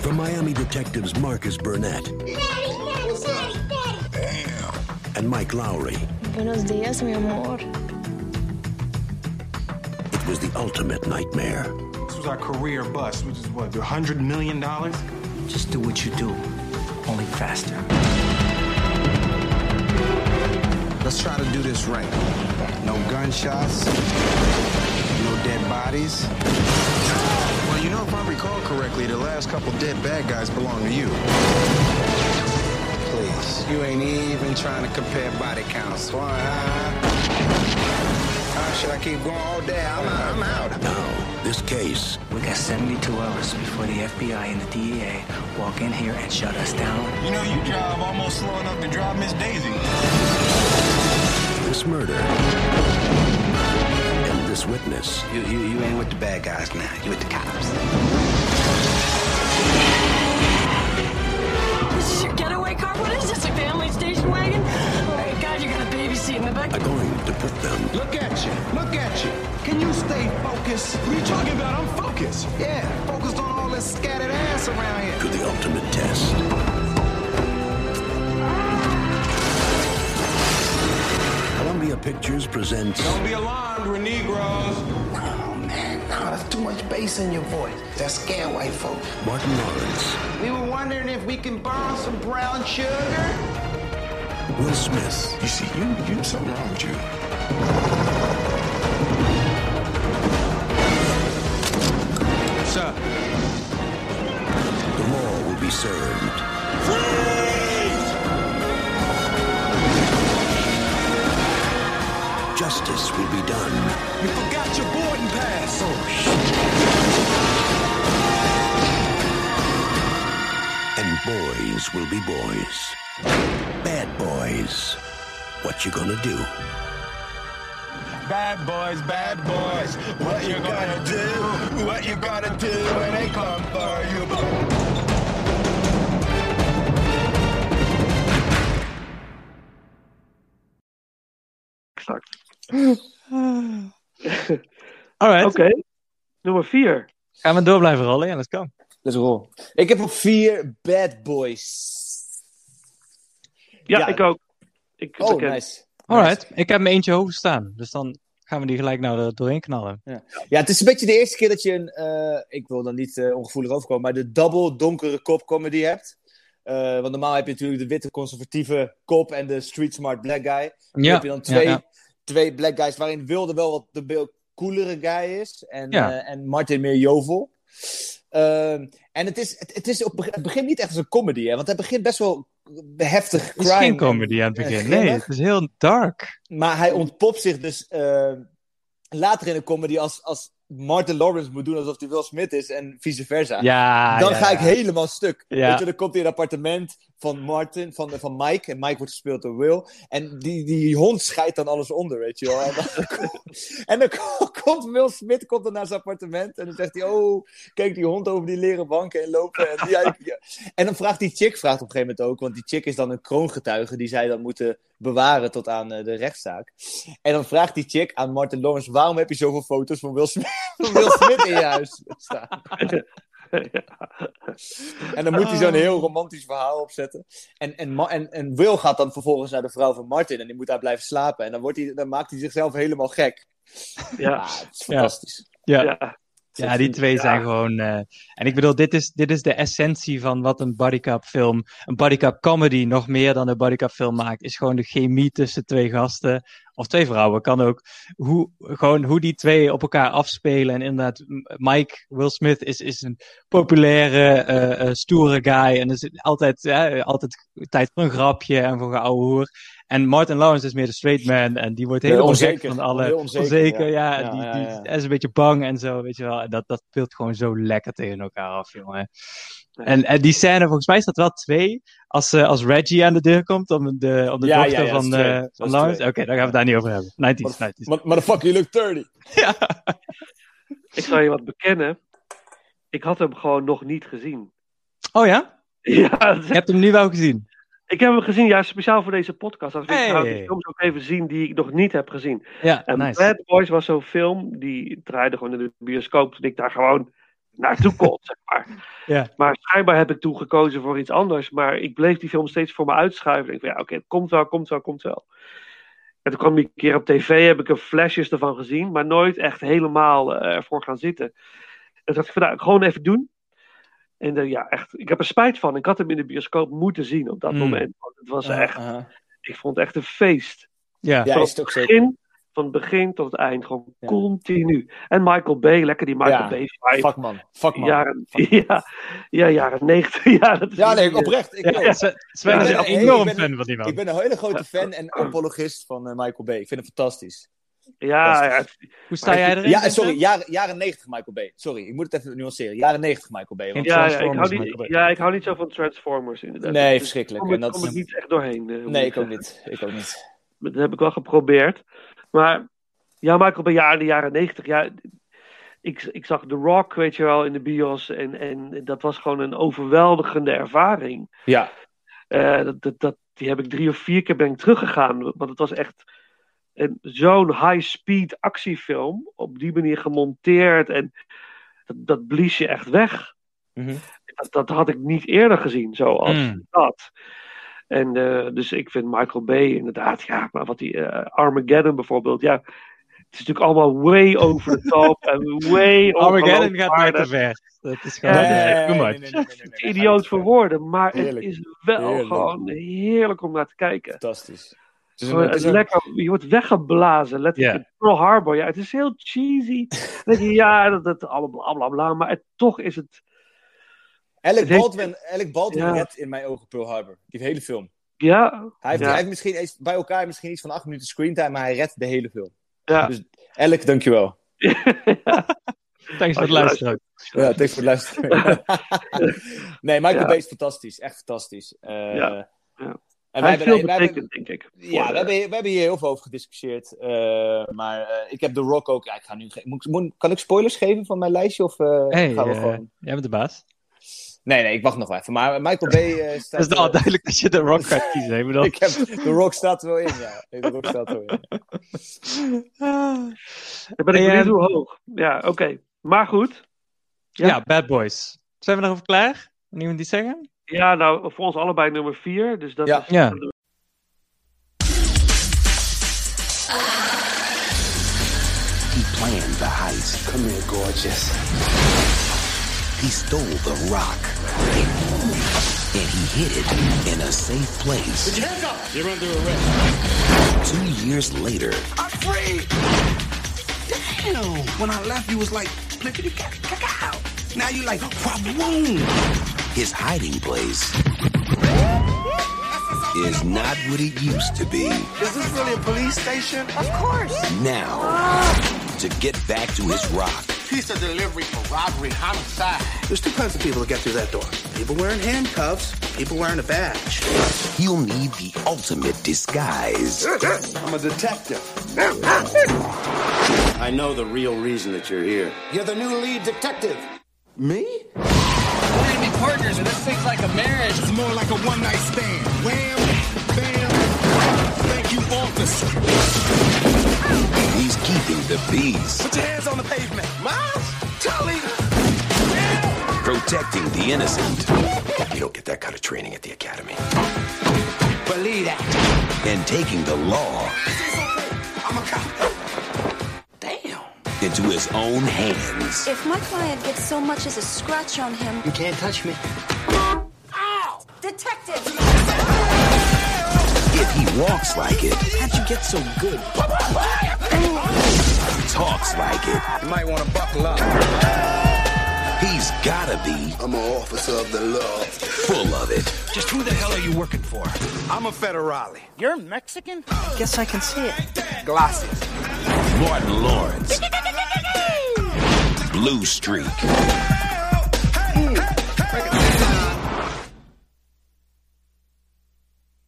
But for Miami detectives Marcus Burnett and Mike Lowry, Buenos dias, mi amor. it was the ultimate nightmare. This was our career bust, which is what, a hundred million dollars? Just do what you do, only faster. Let's try to do this right. No gunshots, no dead bodies. Well, you know, if I recall correctly, the last couple dead bad guys belong to you. Please, you ain't even trying to compare body counts. Why? Uh, should I keep going all day? I'm, I'm out. Now, this case We got 72 hours before the FBI and the DEA walk in here and shut us down. You know, you drive almost slow enough to drive Miss Daisy. this murder and this witness You, you, you ain't with the bad guys now. You with the cops. This is your getaway car? What is this, a family station wagon? Oh my god, you got a baby seat in the back. are going to put them Look at you. Look at you. Can you stay focused? What are you talking about? I'm focused. Yeah, focused on all this scattered ass around here. to the ultimate test. Pictures presents Don't be alarmed, we're Negroes. Oh, man, no, that's too much bass in your voice. That scare white folks. Martin Lawrence, We were wondering if we can borrow some brown sugar. Will Smith, You see, you, you something wrong with you. Sir. the law will be served. Justice will be done. You forgot your boarding pass. Oh, and boys will be boys. Bad boys, what you gonna do? Bad boys, bad boys, what you gonna do? What you gonna do when they come for you? Alright. Oké, nummer vier. Gaan we door blijven rollen? Ja, dat kan. Let's roll. Ik heb op vier Bad Boys. Ja, Ja. ik ook. Ik Oh, nice. Alright. Ik heb me eentje hoog staan. Dus dan gaan we die gelijk nou er doorheen knallen. Ja. ja, het is een beetje de eerste keer dat je een, eh, ik wil dan niet eh, ongevoelig overkomen, maar de double donkere kop comedy hebt. Eh, want normaal heb je natuurlijk de witte conservatieve kop en de street smart black guy. Ja, heb je dan twee, ja, ja. Twee black guys waarin Wilde wel wat de coolere guy is en, Ja. eh, en Martin meer jovel. Ehm, en het, is, het, het, is op, het begint niet echt als een comedy, hè, want het begint best wel heftig Het crime. is geen en- comedy aan het en begin. Nee, het is heel dark. Maar hij ontpopt zich dus eh, later in de comedy als, als Martin Lawrence moet doen alsof hij Will Smith is en vice versa. Ja, dan ja, ga ik helemaal stuk. Ja. Weet je, dan komt hij in het appartement van Martin, van, van Mike. En Mike wordt gespeeld door Will. En die, die hond scheidt dan alles onder, weet je wel. En dan, en dan komt Will Smith komt dan naar zijn appartement. En dan zegt hij, oh, kijk die hond over die leren banken en lopen. En, die, ja. en dan vraagt die chick, vraagt op een gegeven moment ook. Want die chick is dan een kroongetuige die zij dan moeten bewaren tot aan eh, de rechtszaak. En dan vraagt die chick aan Martin Lawrence, waarom heb je zoveel foto's van Will Smith, van Will Smith in je huis staan? En dan moet hij zo'n heel romantisch verhaal opzetten. En, en, en, en Will gaat dan vervolgens naar de vrouw van Martin en die moet daar blijven slapen. En dan, wordt hij, dan maakt hij zichzelf helemaal gek. Ja, Ah, het is fantastisch. Ja. ja. Ja, die twee zijn gewoon. eh, en ik bedoel, dit is, dit is de essentie van wat een bodycup film, een bodycup comedy nog meer dan een bodycup film maakt, is gewoon de chemie tussen twee gasten. Of twee vrouwen, kan ook. Hoe, gewoon hoe die twee op elkaar afspelen. En inderdaad, Mike Will Smith is, is een populaire, eh, eh, stoere guy. En is altijd, altijd tijd voor een grapje en voor een ouwe hoer. En Martin Lawrence is meer de straight man. En die wordt helemaal onzeker. gek van alle... Heel onzeker, ja. ja. Die, die, is een beetje bang en zo, weet je wel. En dat, dat speelt gewoon zo lekker tegen elkaar af, jongen. En, en die scène, volgens mij is dat wel twee. Als, eh, als Reggie aan de deur komt om de, om de Ja, dochter ja, ja, dat van, eh, van Lawrence. Oké, daar gaan we het daar niet over hebben. 90s, 90s. Maar- Motherfucker, you look 30. Ik zal je wat bekennen. Ik had hem gewoon nog niet gezien. Oh ja? Ja, Je hebt hem nu wel gezien. Ik heb hem gezien, ja, speciaal voor deze podcast. Als ik Hey. ga die films ook even zien die ik nog niet heb gezien. Ja, En nice. Bad Boys was zo'n film, die draaide gewoon in de bioscoop toen ik daar gewoon naartoe kon, zeg maar. Ja. Maar schijnbaar heb ik toen gekozen voor iets anders. Maar ik bleef die film steeds voor me uitschuiven. Ik van, ja, oké, het komt wel, komt wel, komt wel. En toen kwam die een keer op tv, heb ik er flashjes ervan gezien, maar nooit echt helemaal eh, ervoor gaan zitten. En toen dacht ik van, nou, gewoon even doen. En eh, ja, echt, ik heb er spijt van. Ik had hem in de bioscoop moeten zien op dat Mm. moment. Want het was Uh, echt, ik vond het echt een feest. Ja. Ja, Van is het ook het zeker. begin, van het begin tot het eind, gewoon Ja. continu. En Michael Bay, lekker die Michael Ja, Bay vibe. Fuck man. Fuck man. Jaren, ja, ja, jaren 90. Ja, dat is Ja, nee, oprecht. Ik Ja, wil. ja, Sven Sven Ja, is ja, een hey, enorm ik ben- fan van die man. Ik ben een hele grote fan en apologist van eh, Michael Bay. Ik vind hem fantastisch. Ja, ja, Hoe sta jij erin? Ja, sorry, jaren, jaren 90 Michael Bay. Sorry, ik moet het even nuanceren. Jaren 90 Michael Bay. Want ja, ja, ik hou niet, Bay. ja, ik hou niet zo van Transformers inderdaad. Nee, Dus verschrikkelijk. Daar kom, En ik- dat- kom ik niet echt doorheen. eh, Nee, ik ook niet. Ik ook niet. Dat heb ik wel geprobeerd. Maar ja, Michael Bay, ja, in de jaren 90, ja. Ik, ik zag The Rock, weet je wel, in de bios. En, en dat was gewoon een overweldigende ervaring. Ja. Eh, dat, dat, dat, die heb ik drie of vier keer ben ik teruggegaan. Want het was echt een- zo'n high-speed actiefilm. Op die manier gemonteerd. En dat, dat blies je echt weg. Mhm. Dat, dat had ik niet eerder gezien, zoals Mm. dat. En eh, dus ik vind Michael Bay inderdaad, ja, maar wat die eh, Armageddon bijvoorbeeld, ja. Het is natuurlijk allemaal way over the top en way Armageddon gaat mij te ver. Dat is gewoon eh, nee, nee, nee. Idioot voor woorden, maar Heerlijk. het is wel Heerlijk. gewoon heerlijk om naar te kijken. Fantastisch. Het is een, Gewoon het is een- lekker, je wordt weggeblazen, letterlijk. Ja. in Pearl Harbor, ja, het is heel cheesy. Dan denk je, ja, dat, dat allemaal bla bla bla, maar het, toch is het, Alec het heeft- Baldwin, Alec Baldwin Ja. redt in mijn ogen Pearl Harbor. Die hele film. ja, Hij heeft, ja, hij heeft misschien eens, bij elkaar misschien iets van acht minuten screentime, maar hij redt de hele film. ja. Dus Alec, dankjewel. Thanks voor het luisteren. Ja, thanks voor het luisteren. nee, Michael Ja. Bay is fantastisch. Echt fantastisch. Eh, Ja. Ja. En Hij wij hebben- betekend, denk ik. Ja, we hebben, we hebben hier heel veel over gediscussieerd. eh, maar eh, ik heb The Rock ook. Ja, ik ga nu, moet, moet- kan ik spoilers geven van mijn lijstje? Of eh, Hey, gaan we gewoon... jij bent de baas. Nee, nee, ik wacht nog wel even. Maar Michael Bay eh, staat... Het is al duidelijk dat je de Rock gaat kiezen. Ik ik heb, The Rock staat er wel in, ja. The Rock staat er wel in. Dan ben ik benieuwd ehm, hoe hoog. Ja, oké. Maar goed. Ja. Bad Boys. Zijn we erover klaar? Niemand iets zeggen? Ja, nou, voor ons allebei nummer vier. Dus dat Ja. is... Ja. He planned the heist. Come here, gorgeous. He stole the rock. And he hid it in a safe place. Put your hands up! You're under arrest. Two years later, I'm free! Damn! When I left, you was like, plickety cacao. Now you like, boom! His hiding place is not what it used to be. Is this really a police station? Of course. Now, to get back to his rock, Piece of delivery for robbery, homicide. There's two kinds of people that get through that door. People wearing handcuffs, people wearing a badge. he'll need the ultimate disguise. I'm a detective. I know the real reason that you're here. You're the new lead detective. Me? We're gonna be partners, and this thing's like a marriage. It's more like a one night stand. Wham, bam, thank you, officer. He's keeping the peace, Put your hands on the pavement. Miles, Tully. protecting the innocent. You don't get that kind of training at the academy. Believe that. And taking the law I'm a cop. Damn. into his own hands. If my client gets so much as a scratch on him. You can't touch me. Ow! Detective! If he walks like it, how'd you get so good? Talks like it, You might want to buckle up. He's gotta be I'm an officer of the law. full of it. Just who the hell are you working for? I'm a federale. You're Mexican? Guess I can see it. Glasses. Martin Lawrence. Blue Streak.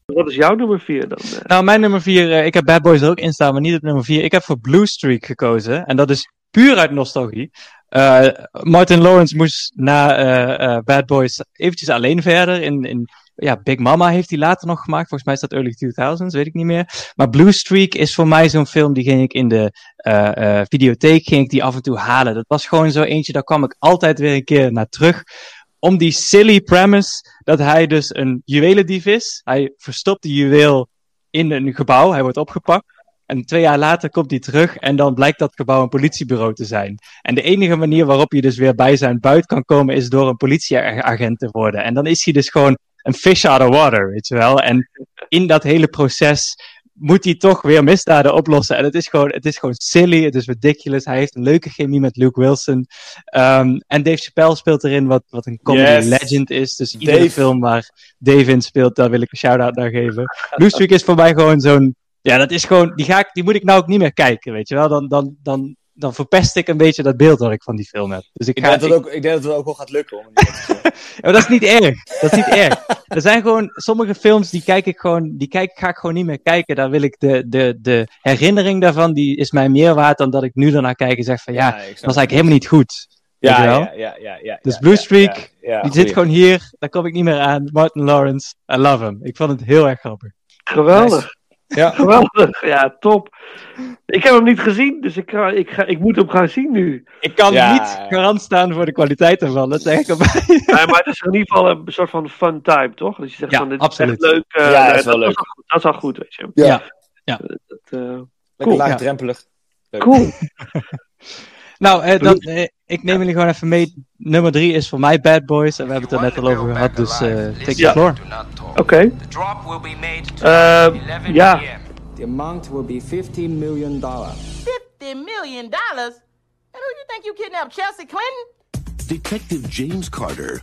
Wat is jouw nummer vier dan? eh? Nou, mijn nummer 4, ik heb Bad Boys er ook in staan, maar niet op nummer 4. Ik heb voor Blue Streak gekozen. En dat is puur uit nostalgie. Eh, Martin Lawrence moest na eh, eh, Bad Boys eventjes alleen verder. In, in, ja, Big Mama heeft hij later nog gemaakt. Volgens mij is dat early 2000s, weet ik niet meer. Maar Blue Streak is voor mij zo'n film, die ging ik in de videotheek ging ik die af en toe halen. Dat was gewoon zo eentje, daar kwam ik altijd weer een keer naar terug om die silly premise dat hij dus een juwelendief is. Hij verstopt die juweel in een gebouw, hij wordt opgepakt. En twee jaar later komt hij terug en dan blijkt dat gebouw een politiebureau te zijn. En de enige manier waarop je dus weer bij zijn buit kan komen is door een politieagent te worden. En dan is hij dus gewoon een fish out of water, weet je wel. En in dat hele proces moet hij toch weer misdaden oplossen. En het is gewoon, het is gewoon silly, het is ridiculous. Hij heeft een leuke chemie met Luke Wilson. Ehm, en Dave Chappelle speelt erin, wat, wat een comedy Yes. legend is. Dus iedere Dave. film waar Dave in speelt, daar wil ik een shout-out naar geven. Streak is voor mij gewoon zo'n... Ja, dat is gewoon... Die, ga ik, die moet ik nou ook niet meer kijken, weet je wel. Dan, dan, dan, dan verpest ik een beetje dat beeld dat ik van die film heb. Dus ik, Ik ga, denk, dat ik- het ook, ik denk dat het ook wel gaat lukken. Ja, maar dat is niet erg. Dat is niet erg. Er zijn gewoon sommige films die kijk ik gewoon, die kijk, ga ik gewoon niet meer kijken. Daar wil ik de, de, de herinnering daarvan, die is mij meer waard dan dat ik nu ernaar kijk en zeg van ja, dat was eigenlijk helemaal niet goed. Weet je Ja, wel? ja, ja, ja, ja. Dus ja, Blue Streak, ja, ja, die goeie. zit gewoon hier, daar kom ik niet meer aan. Martin Lawrence, I love him. Ik vond het heel erg grappig. Geweldig. Ja. Geweldig. Ja, top. Ik heb hem niet gezien, dus ik, ga, ik, ga, ik moet hem gaan zien nu. Ik kan Ja. niet garant staan voor de kwaliteit ervan, dat zeg ik erbij. Nee, maar het is in ieder geval een soort van fun time, toch? Dus je zegt Ja, van, dit absoluut. is echt leuk. eh, Ja, nee, is wel dat, leuk. Is al goed, dat is al goed, weet je. Ja. ja. Dat, eh, Lekker cool. laagdrempelig. Leuk. Cool. Nou, eh, dan, eh, ik neem jullie gewoon even mee. Nummer drie is voor mij Bad Boys. En we hebben het er net al over gehad, dus eh take the Ja. floor. Oké. Eh, ja. The amount will be 15 million dollars. $50 million? And who you think you kidnapped, Chelsea Clinton? Detective James Carter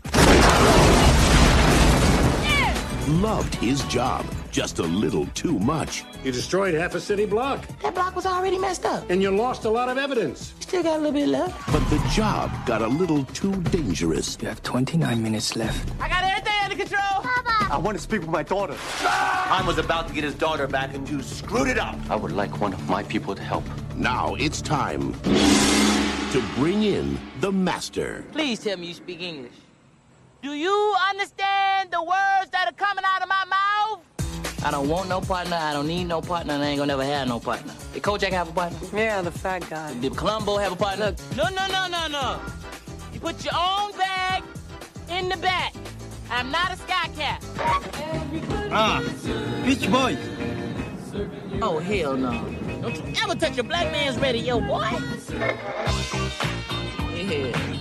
loved his job just a little too much. You destroyed half a city block, That block was already messed up. and you lost a lot of evidence. Still got a little bit left. But the job got a little too dangerous. You have 29 minutes left. I got everything under control. Bye-bye. I want to speak with my daughter. Han was about to get his daughter back and you screwed it up. I would like one of my people to help. Now it's time to bring in the master. Please tell me you speak English. Do you understand the words that are coming out of my mouth? I don't want no partner, I don't need no partner, and I ain't gonna never have no partner. Did Kojak have a partner? Yeah, the fat guy. Did Columbo have a partner? No, no, no, no, no. You put your own bag in the back. I'm not a sky cat. Ah, Beach Boys. Oh, hell no. Don't you ever touch a black man's radio, boy. Yeah.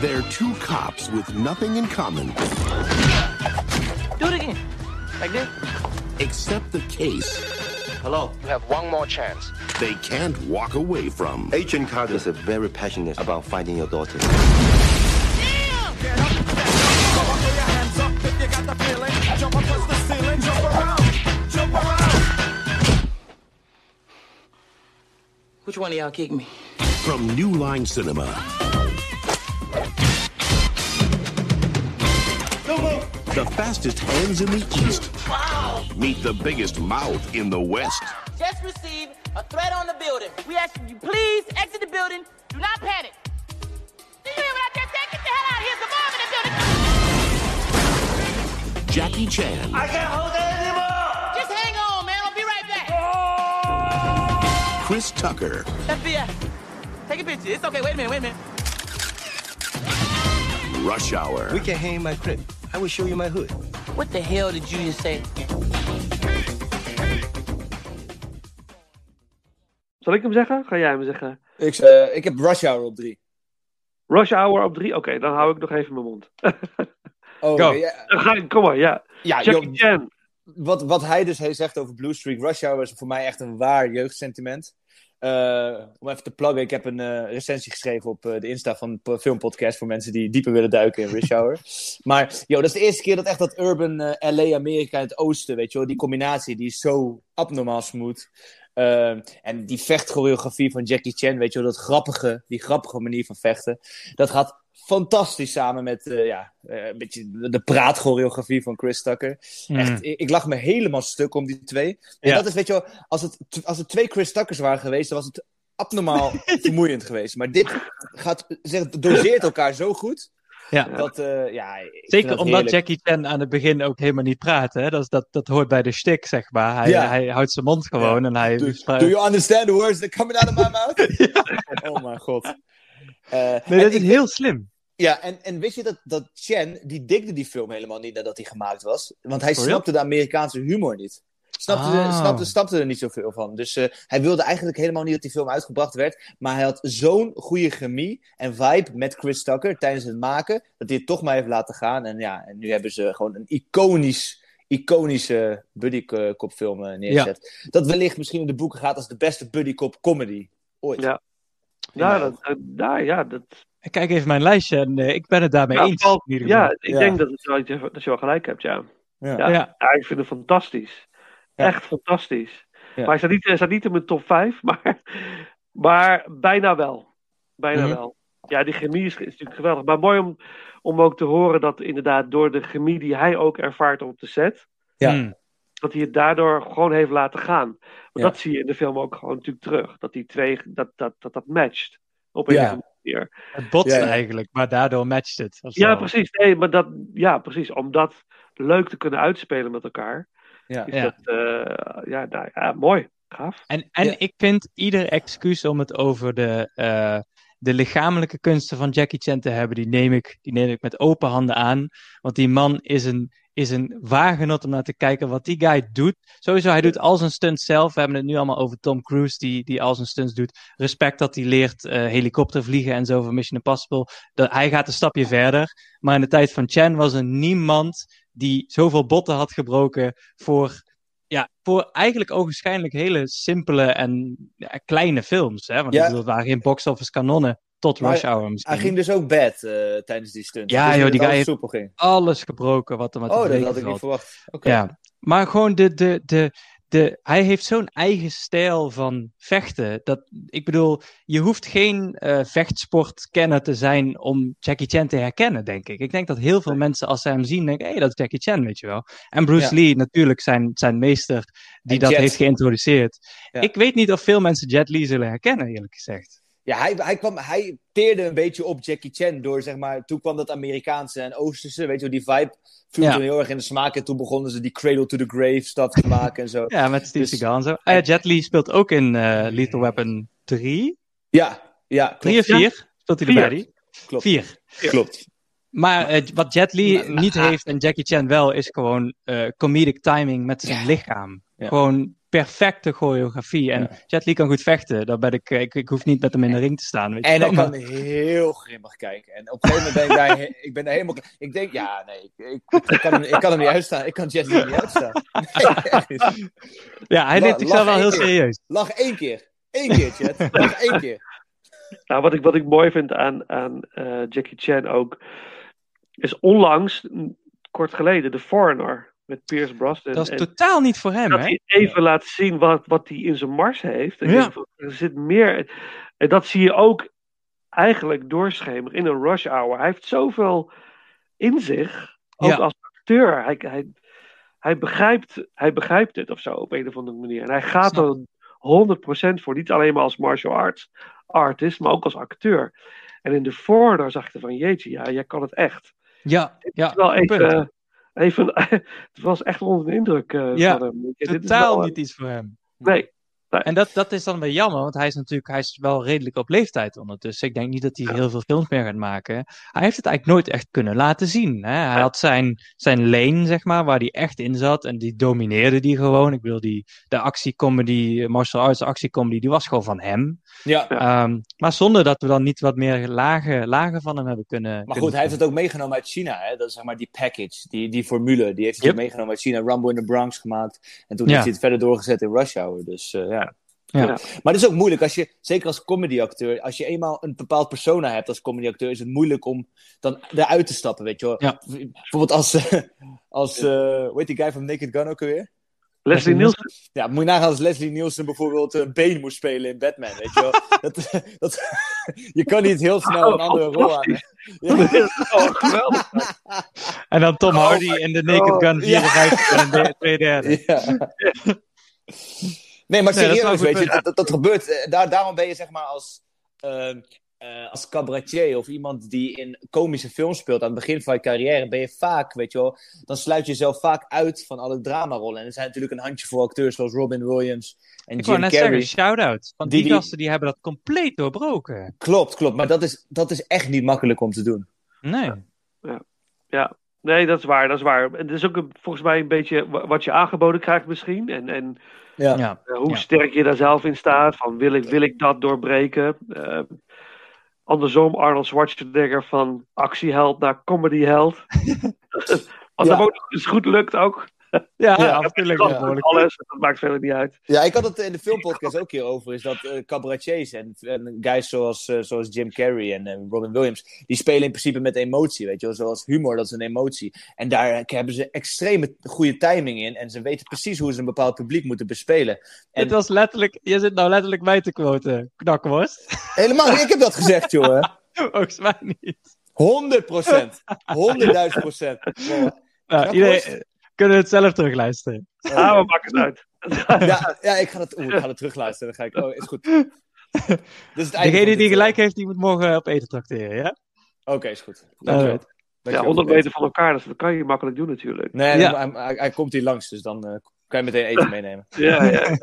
They're two cops with nothing in common Do it again. Like this? except the case Hello, you have one more chance. they can't walk away from. Agent Carter is very passionate about finding your daughter. Damn! Jump up on the ceiling. Jump around. Jump around. Which one of y'all kicked me? From New Line Cinema. The fastest hands in the East. Wow. Meet the biggest mouth in the West. Just received a threat on the building. We ask you please exit the building. Do not panic. Do you hear what I just said? Get the hell out of here. There's a bomb in the building. Jackie Chan. I can't hold it anymore. Just hang on, man. I'll be right back. Chris Tucker. FBI, take a picture. It's okay. Wait a minute. Wait a minute. Rush Hour. We can hang my crib. I will show you my hood. What the hell did you just say? Zal ik hem zeggen? Ga jij hem zeggen? Ik, eh, ik heb Rush Hour op drie. Rush Hour op drie? Oké, dan hou ik nog even mijn mond. Oh, Go. ja. Ga kom maar, ja. Ja, Jackie joh, Chan. Wat, wat hij dus he- zegt over Blue Streak, Rush Hour is voor mij echt een waar jeugdsentiment. Eh, om even te pluggen, ik heb een eh, recensie geschreven op eh, de Insta van de filmpodcast voor mensen die dieper willen duiken in Rush Hour. maar joh, dat is de eerste keer dat echt dat urban LA, Amerika in het oosten, weet je wel, die combinatie die is zo abnormaal smooth. En die vechtchoreografie van Jackie Chan, weet je wel, dat grappige, die grappige manier van vechten, dat gaat fantastisch samen met eh, ja, eh, een beetje de praatchoreografie van Chris Tucker. Mm. Echt, ik, ik lag me helemaal stuk om die twee. En Ja. dat is, weet je wel, als het, als het twee Chris Tuckers waren geweest, dan was het abnormaal vermoeiend geweest. Maar dit gaat, zeg, doseert elkaar zo goed. Ja. Dat, eh, ja, Zeker dat omdat heerlijk. Jackie Chan aan het begin ook helemaal niet praat. Hè? Dat, is- dat, dat hoort bij de shtick, zeg maar. Hij, Ja. hij houdt zijn mond gewoon en hij... Do, do you understand the words that coming out of my mouth? Oh mijn god. Eh, Nee, dat is heel slim. Ja, en, en wist je dat, dat Chen, die dikte die film helemaal niet nadat hij gemaakt was? Want hij Oh, ja? snapte de Amerikaanse humor niet. Snapte, Ah. er, snapte, snapte er niet zoveel van. Dus eh, hij wilde eigenlijk helemaal niet dat die film uitgebracht werd. Maar hij had zo'n goede chemie en vibe met Chris Tucker tijdens het maken, dat hij het toch maar heeft laten gaan. En ja, en nu hebben ze gewoon een iconisch, iconische buddy-cop film eh, neergezet. Dat wellicht misschien in de boeken gaat als de beste buddy-cop comedy ooit. Ja. Ja, dat, ja, dat, kijk even mijn lijstje en eh, ik ben het daarmee Ja, eens. ja, ik denk dat, het wel, dat je wel gelijk hebt, ja. Ja. Ja, Ja. ja, ik vind het fantastisch. Echt fantastisch. Ja. Maar hij staat, niet, hij staat niet in mijn top 5, maar, maar bijna wel. Bijna Mhm. wel. Ja, die chemie is, is natuurlijk geweldig. Maar mooi om, om ook te horen dat inderdaad door de chemie die hij ook ervaart op de set, Ja. Hmm. dat hij het daardoor gewoon heeft laten gaan. Want Ja. dat zie je in de film ook gewoon natuurlijk terug. Dat die twee, dat dat, dat, dat matcht. Op een Ja. Manier. Het botst Ja, ja. eigenlijk, maar daardoor matcht het. Ja, precies. Nee, maar dat, ja, precies. Om dat leuk te kunnen uitspelen met elkaar. Ja. Is Ja. dat, eh, ja, nou, ja, mooi. Gaaf. En, en Ja. ik vind ieder excuus om het over de, eh, de lichamelijke kunsten van Jackie Chan te hebben, die neem ik, die neem ik met open handen aan. Want die man is een, is een wagenot om naar te kijken wat die guy doet. Sowieso, hij doet al zijn stunts zelf. We hebben het nu allemaal over Tom Cruise, die, die al zijn stunts doet. Respect dat hij leert eh helikopter vliegen en zo van Mission Impossible. Dat, hij gaat een stapje verder. Maar in de tijd van Chan was er niemand die zoveel botten had gebroken voor ja, voor eigenlijk ogenschijnlijk hele simpele en ja, kleine films. Hè? Want Ja. het waren geen box-office kanonnen tot Maar Rush Hour misschien. Hij ging dus ook bad eh, tijdens die stunt. Ja, Dus joh, die alles guy heeft ging. alles gebroken wat er Oh, dat had ik niet verwacht. Oké. Ja, maar gewoon de, de, de, de, hij heeft zo'n eigen stijl van vechten. Dat, ik bedoel, je hoeft geen eh vechtsportkenner te zijn om Jackie Chan te herkennen, denk ik. Ik denk dat heel veel mensen, als ze hem zien, denken: hé, hey, dat is Jackie Chan, weet je wel. En Bruce Ja. Lee, natuurlijk, zijn, zijn meester die En dat Jet. heeft geïntroduceerd. Ja. Ik weet niet of veel mensen Jet Li zullen herkennen, eerlijk gezegd. Ja, hij, hij, kwam, hij teerde een beetje op Jackie Chan door, zeg maar, toen kwam dat Amerikaanse en Oosterse, weet je wel, die vibe viel Ja. toen heel erg in de smaak en toen begonnen ze die cradle to the grave stuff te maken en zo. Ja, met Steve Dus- Seagal en zo. Ah ja, Jet Li speelt ook in eh, Lethal Weapon 3. Ja, ja. klopt. 3 of 4 speelt hij erbij, die? Klopt. 4. Klopt. Maar eh, wat Jet Li Maar- niet heeft en Jackie Chan wel, is gewoon eh, comedic timing met zijn lichaam. Ja. Gewoon perfecte choreografie. En Jet Li kan goed vechten. Daar ben ik, eh, ik, ik hoef niet met hem in de ring te staan. Weet je En hij kan heel grimmig kijken. En op een gegeven moment ben ik daar, ik ben daar helemaal, ik denk, ja, nee, ik, ik, ik kan, hem, ik kan hem niet uitstaan. Ik kan Jet Li niet uitstaan. Nee. Ja, hij neemt zichzelf wel heel keer. serieus. Lach één keer. Eén keer, Jet. Lach één keer. Nou, wat ik, wat ik mooi vind aan, aan eh, Jackie Chan ook, is onlangs, kort geleden, The Foreigner met Pierce Brosnan. Dat is En totaal niet voor hem, dat hè? hij even laat zien wat, wat hij in zijn mars heeft. En Ja. er zit meer. En dat zie je ook eigenlijk doorschemeren in een rush hour. Hij heeft zoveel in zich, ook Ja. als acteur. Hij, hij, hij, begrijpt, hij begrijpt het of zo op een of andere manier. En hij gaat er 100% voor. Niet alleen maar als martial arts artist, maar ook als acteur. En in de Foreigner zag ik van, jeetje, ja, jij kan het echt. Ja, ja. Wel even, even, het was echt onder de indruk eh, Ja, van hem. Ja, dit is totaal wel, niet iets voor hem. Nee. En dat, dat is dan wel jammer, want hij is natuurlijk hij is wel redelijk op leeftijd ondertussen. Ik denk niet dat hij heel veel films meer gaat maken. Hij heeft het eigenlijk nooit echt kunnen laten zien. Hè? Hij had zijn, zijn lane, zeg maar, waar hij echt in zat. En die domineerde die gewoon. Ik bedoel, die, de actiecomedy, martial arts actiecomedy, die was gewoon van hem. Ja. Ehm, maar zonder dat we dan niet wat meer lagen, lagen van hem hebben kunnen. Maar kunnen goed, hij heeft het ook meegenomen uit China. Hè? Dat is zeg maar die package, die, die formule. Die heeft hij Yep. meegenomen uit China. Rumble in the Bronx gemaakt. En toen Ja. heeft hij het verder doorgezet in Rush Hour. Dus eh, ja. Ja. Maar het is ook moeilijk als je, zeker als comedyacteur, als je eenmaal een bepaald persona hebt als comedyacteur, is het moeilijk om dan eruit te stappen, weet je wel. Ja. Bijvoorbeeld als, als eh, hoe heet die guy van Naked Gun ook alweer? Leslie Nielsen. Ja, moet je nagaan als Leslie Nielsen bijvoorbeeld een been moest spelen in Batman, weet je wel. dat, dat, je kan niet heel snel een andere rol aan. Oh, geweldig. En dan Tom Oh Hardy in de Naked Gun God. Ja. 54 en de twee derde. Ja. Nee, maar Nee, serieus, een weet je, dat, gebeurt. eh, Daar, daarom ben je zeg maar als, ehm, eh, als cabaretier of iemand die in komische films speelt aan het begin van je carrière, ben je vaak, weet je wel, dan sluit je jezelf vaak uit van alle dramarollen. En er zijn natuurlijk een handjevol acteurs zoals Robin Williams en Ik wou Jim net Carrey. zeggen, shout-out. Want Die- gasten die hebben dat compleet doorbroken. Klopt, klopt. Maar dat is, dat is echt niet makkelijk om te doen. Nee. Ja, nee, dat is waar, dat is waar. En het is ook een- volgens mij een beetje wa- wat je aangeboden krijgt misschien. En, en Ja. Ja. eh, hoe Ja. sterk je daar zelf in staat. Van wil ik, wil ik dat doorbreken? Eh, andersom Arnold Schwarzenegger van actieheld naar comedyheld. Ja. hem ook eens goed lukt ook. Ja, Ja, natuurlijk. Ja. alles, dat maakt verder niet uit. Ja, ik had het in de filmpodcast ook hier over. Is dat cabaretiers en, en guys zoals, eh, zoals Jim Carrey en eh, Robin Williams. Die spelen in principe met emotie. Weet je wel, zoals humor, dat is een emotie. En daar hebben ze extreme goede timing in. En ze weten precies hoe ze een bepaald publiek moeten bespelen. En Het was letterlijk, je zit nou letterlijk mij te quoten, knakworst. helemaal, ik heb dat gezegd, joh. Volgens mij niet. 100 procent. 100.000 procent. Nou, iedereen, kunnen we het zelf terugluisteren. Ah, we maken het uit. Ja, ja, ik ga het, ik ga het terugluisteren. Dan ga ik, oh, is goed. Het van Degene die eh, gelijk heeft, die moet morgen op eten tracteren, ja? Oké, is goed. Dankjewel. Ja, Dankjewel 100 voor het meter van elkaar, dus dat kan je makkelijk doen natuurlijk. Nee, Ja. hij, hij, hij komt hier langs, dus dan eh, kan je meteen eten meenemen. Ja, ja.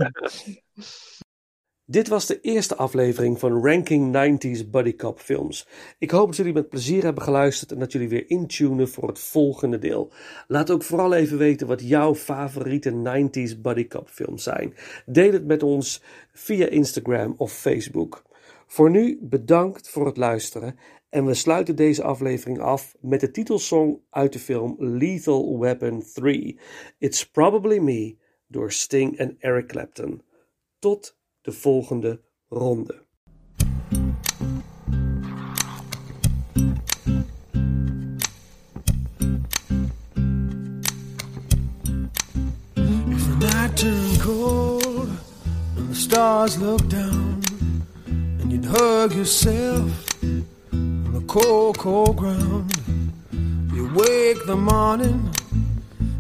Dit was de eerste aflevering van Ranking 90s Buddy Cop films. Ik hoop dat jullie met plezier hebben geluisterd en dat jullie weer intunen voor het volgende deel. Laat ook vooral even weten wat jouw favoriete 90s Buddy Cop films zijn. Deel het met ons via Instagram of Facebook. Voor nu bedankt voor het luisteren en we sluiten deze aflevering af met de titelsong uit de film Lethal Weapon 3. It's Probably Me door Sting en Eric Clapton. Tot de volgende ronde. The turned cold stars look down and you'd hug yourself on the cold, cold ground. You wake the morning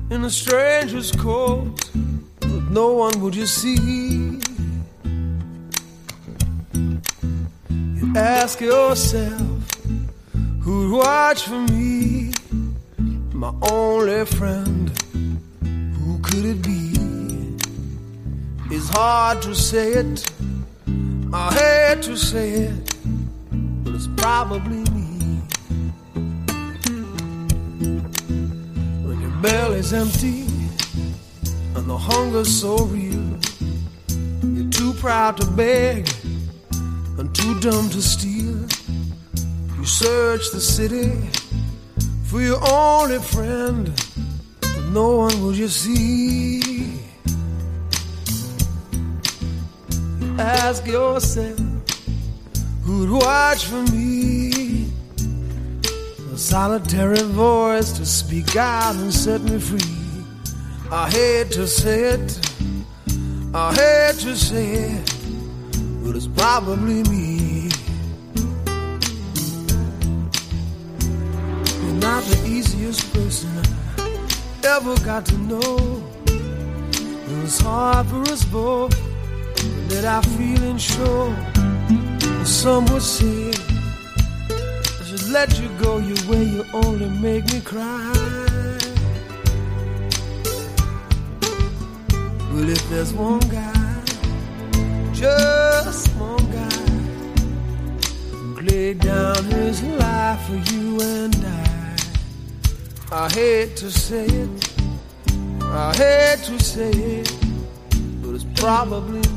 in a stranger's coat, but no one would you see. Ask yourself, who'd watch for me? My only friend, who could it be? It's hard to say it, I hate to say it, but it's probably me. When your belly's empty and the hunger's so real, you're too proud to beg and too dumb to steal. You search the city for your only friend, but no one will you see. You Ask yourself who'd watch for me. A solitary voice to speak out and set me free. I hate to say it, I hate to say it, but it's probably me. You're not the easiest person I ever got to know. It was hard for us both that I feeling sure. Some would say I should let you go your way. You only make me cry. But if there's one guy, just one guy, laid down his life for you and I, I hate to say it, I hate to say it, but it's probably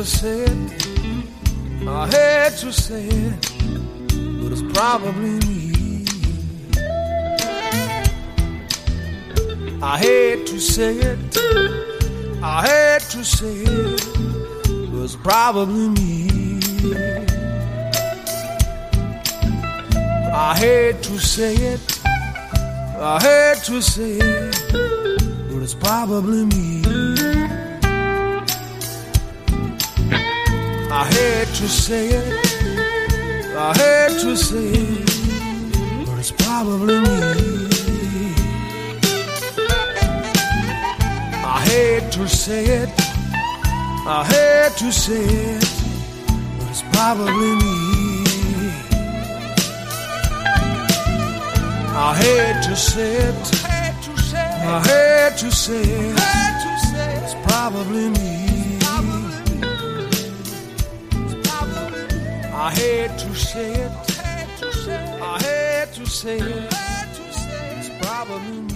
to say it, I hate to say it, but it's probably me. I hate to say it, I hate to say it, but it's probably me. I hate to say it. I hate to say it, but it's probably me. I hate to say it, I hate to say it, but it's probably me. I hate to say it, I hate to say it, but it's probably me. I hate to say it. I hate to say it. It's probably me. I hate to say it. I hate to say it. It's probably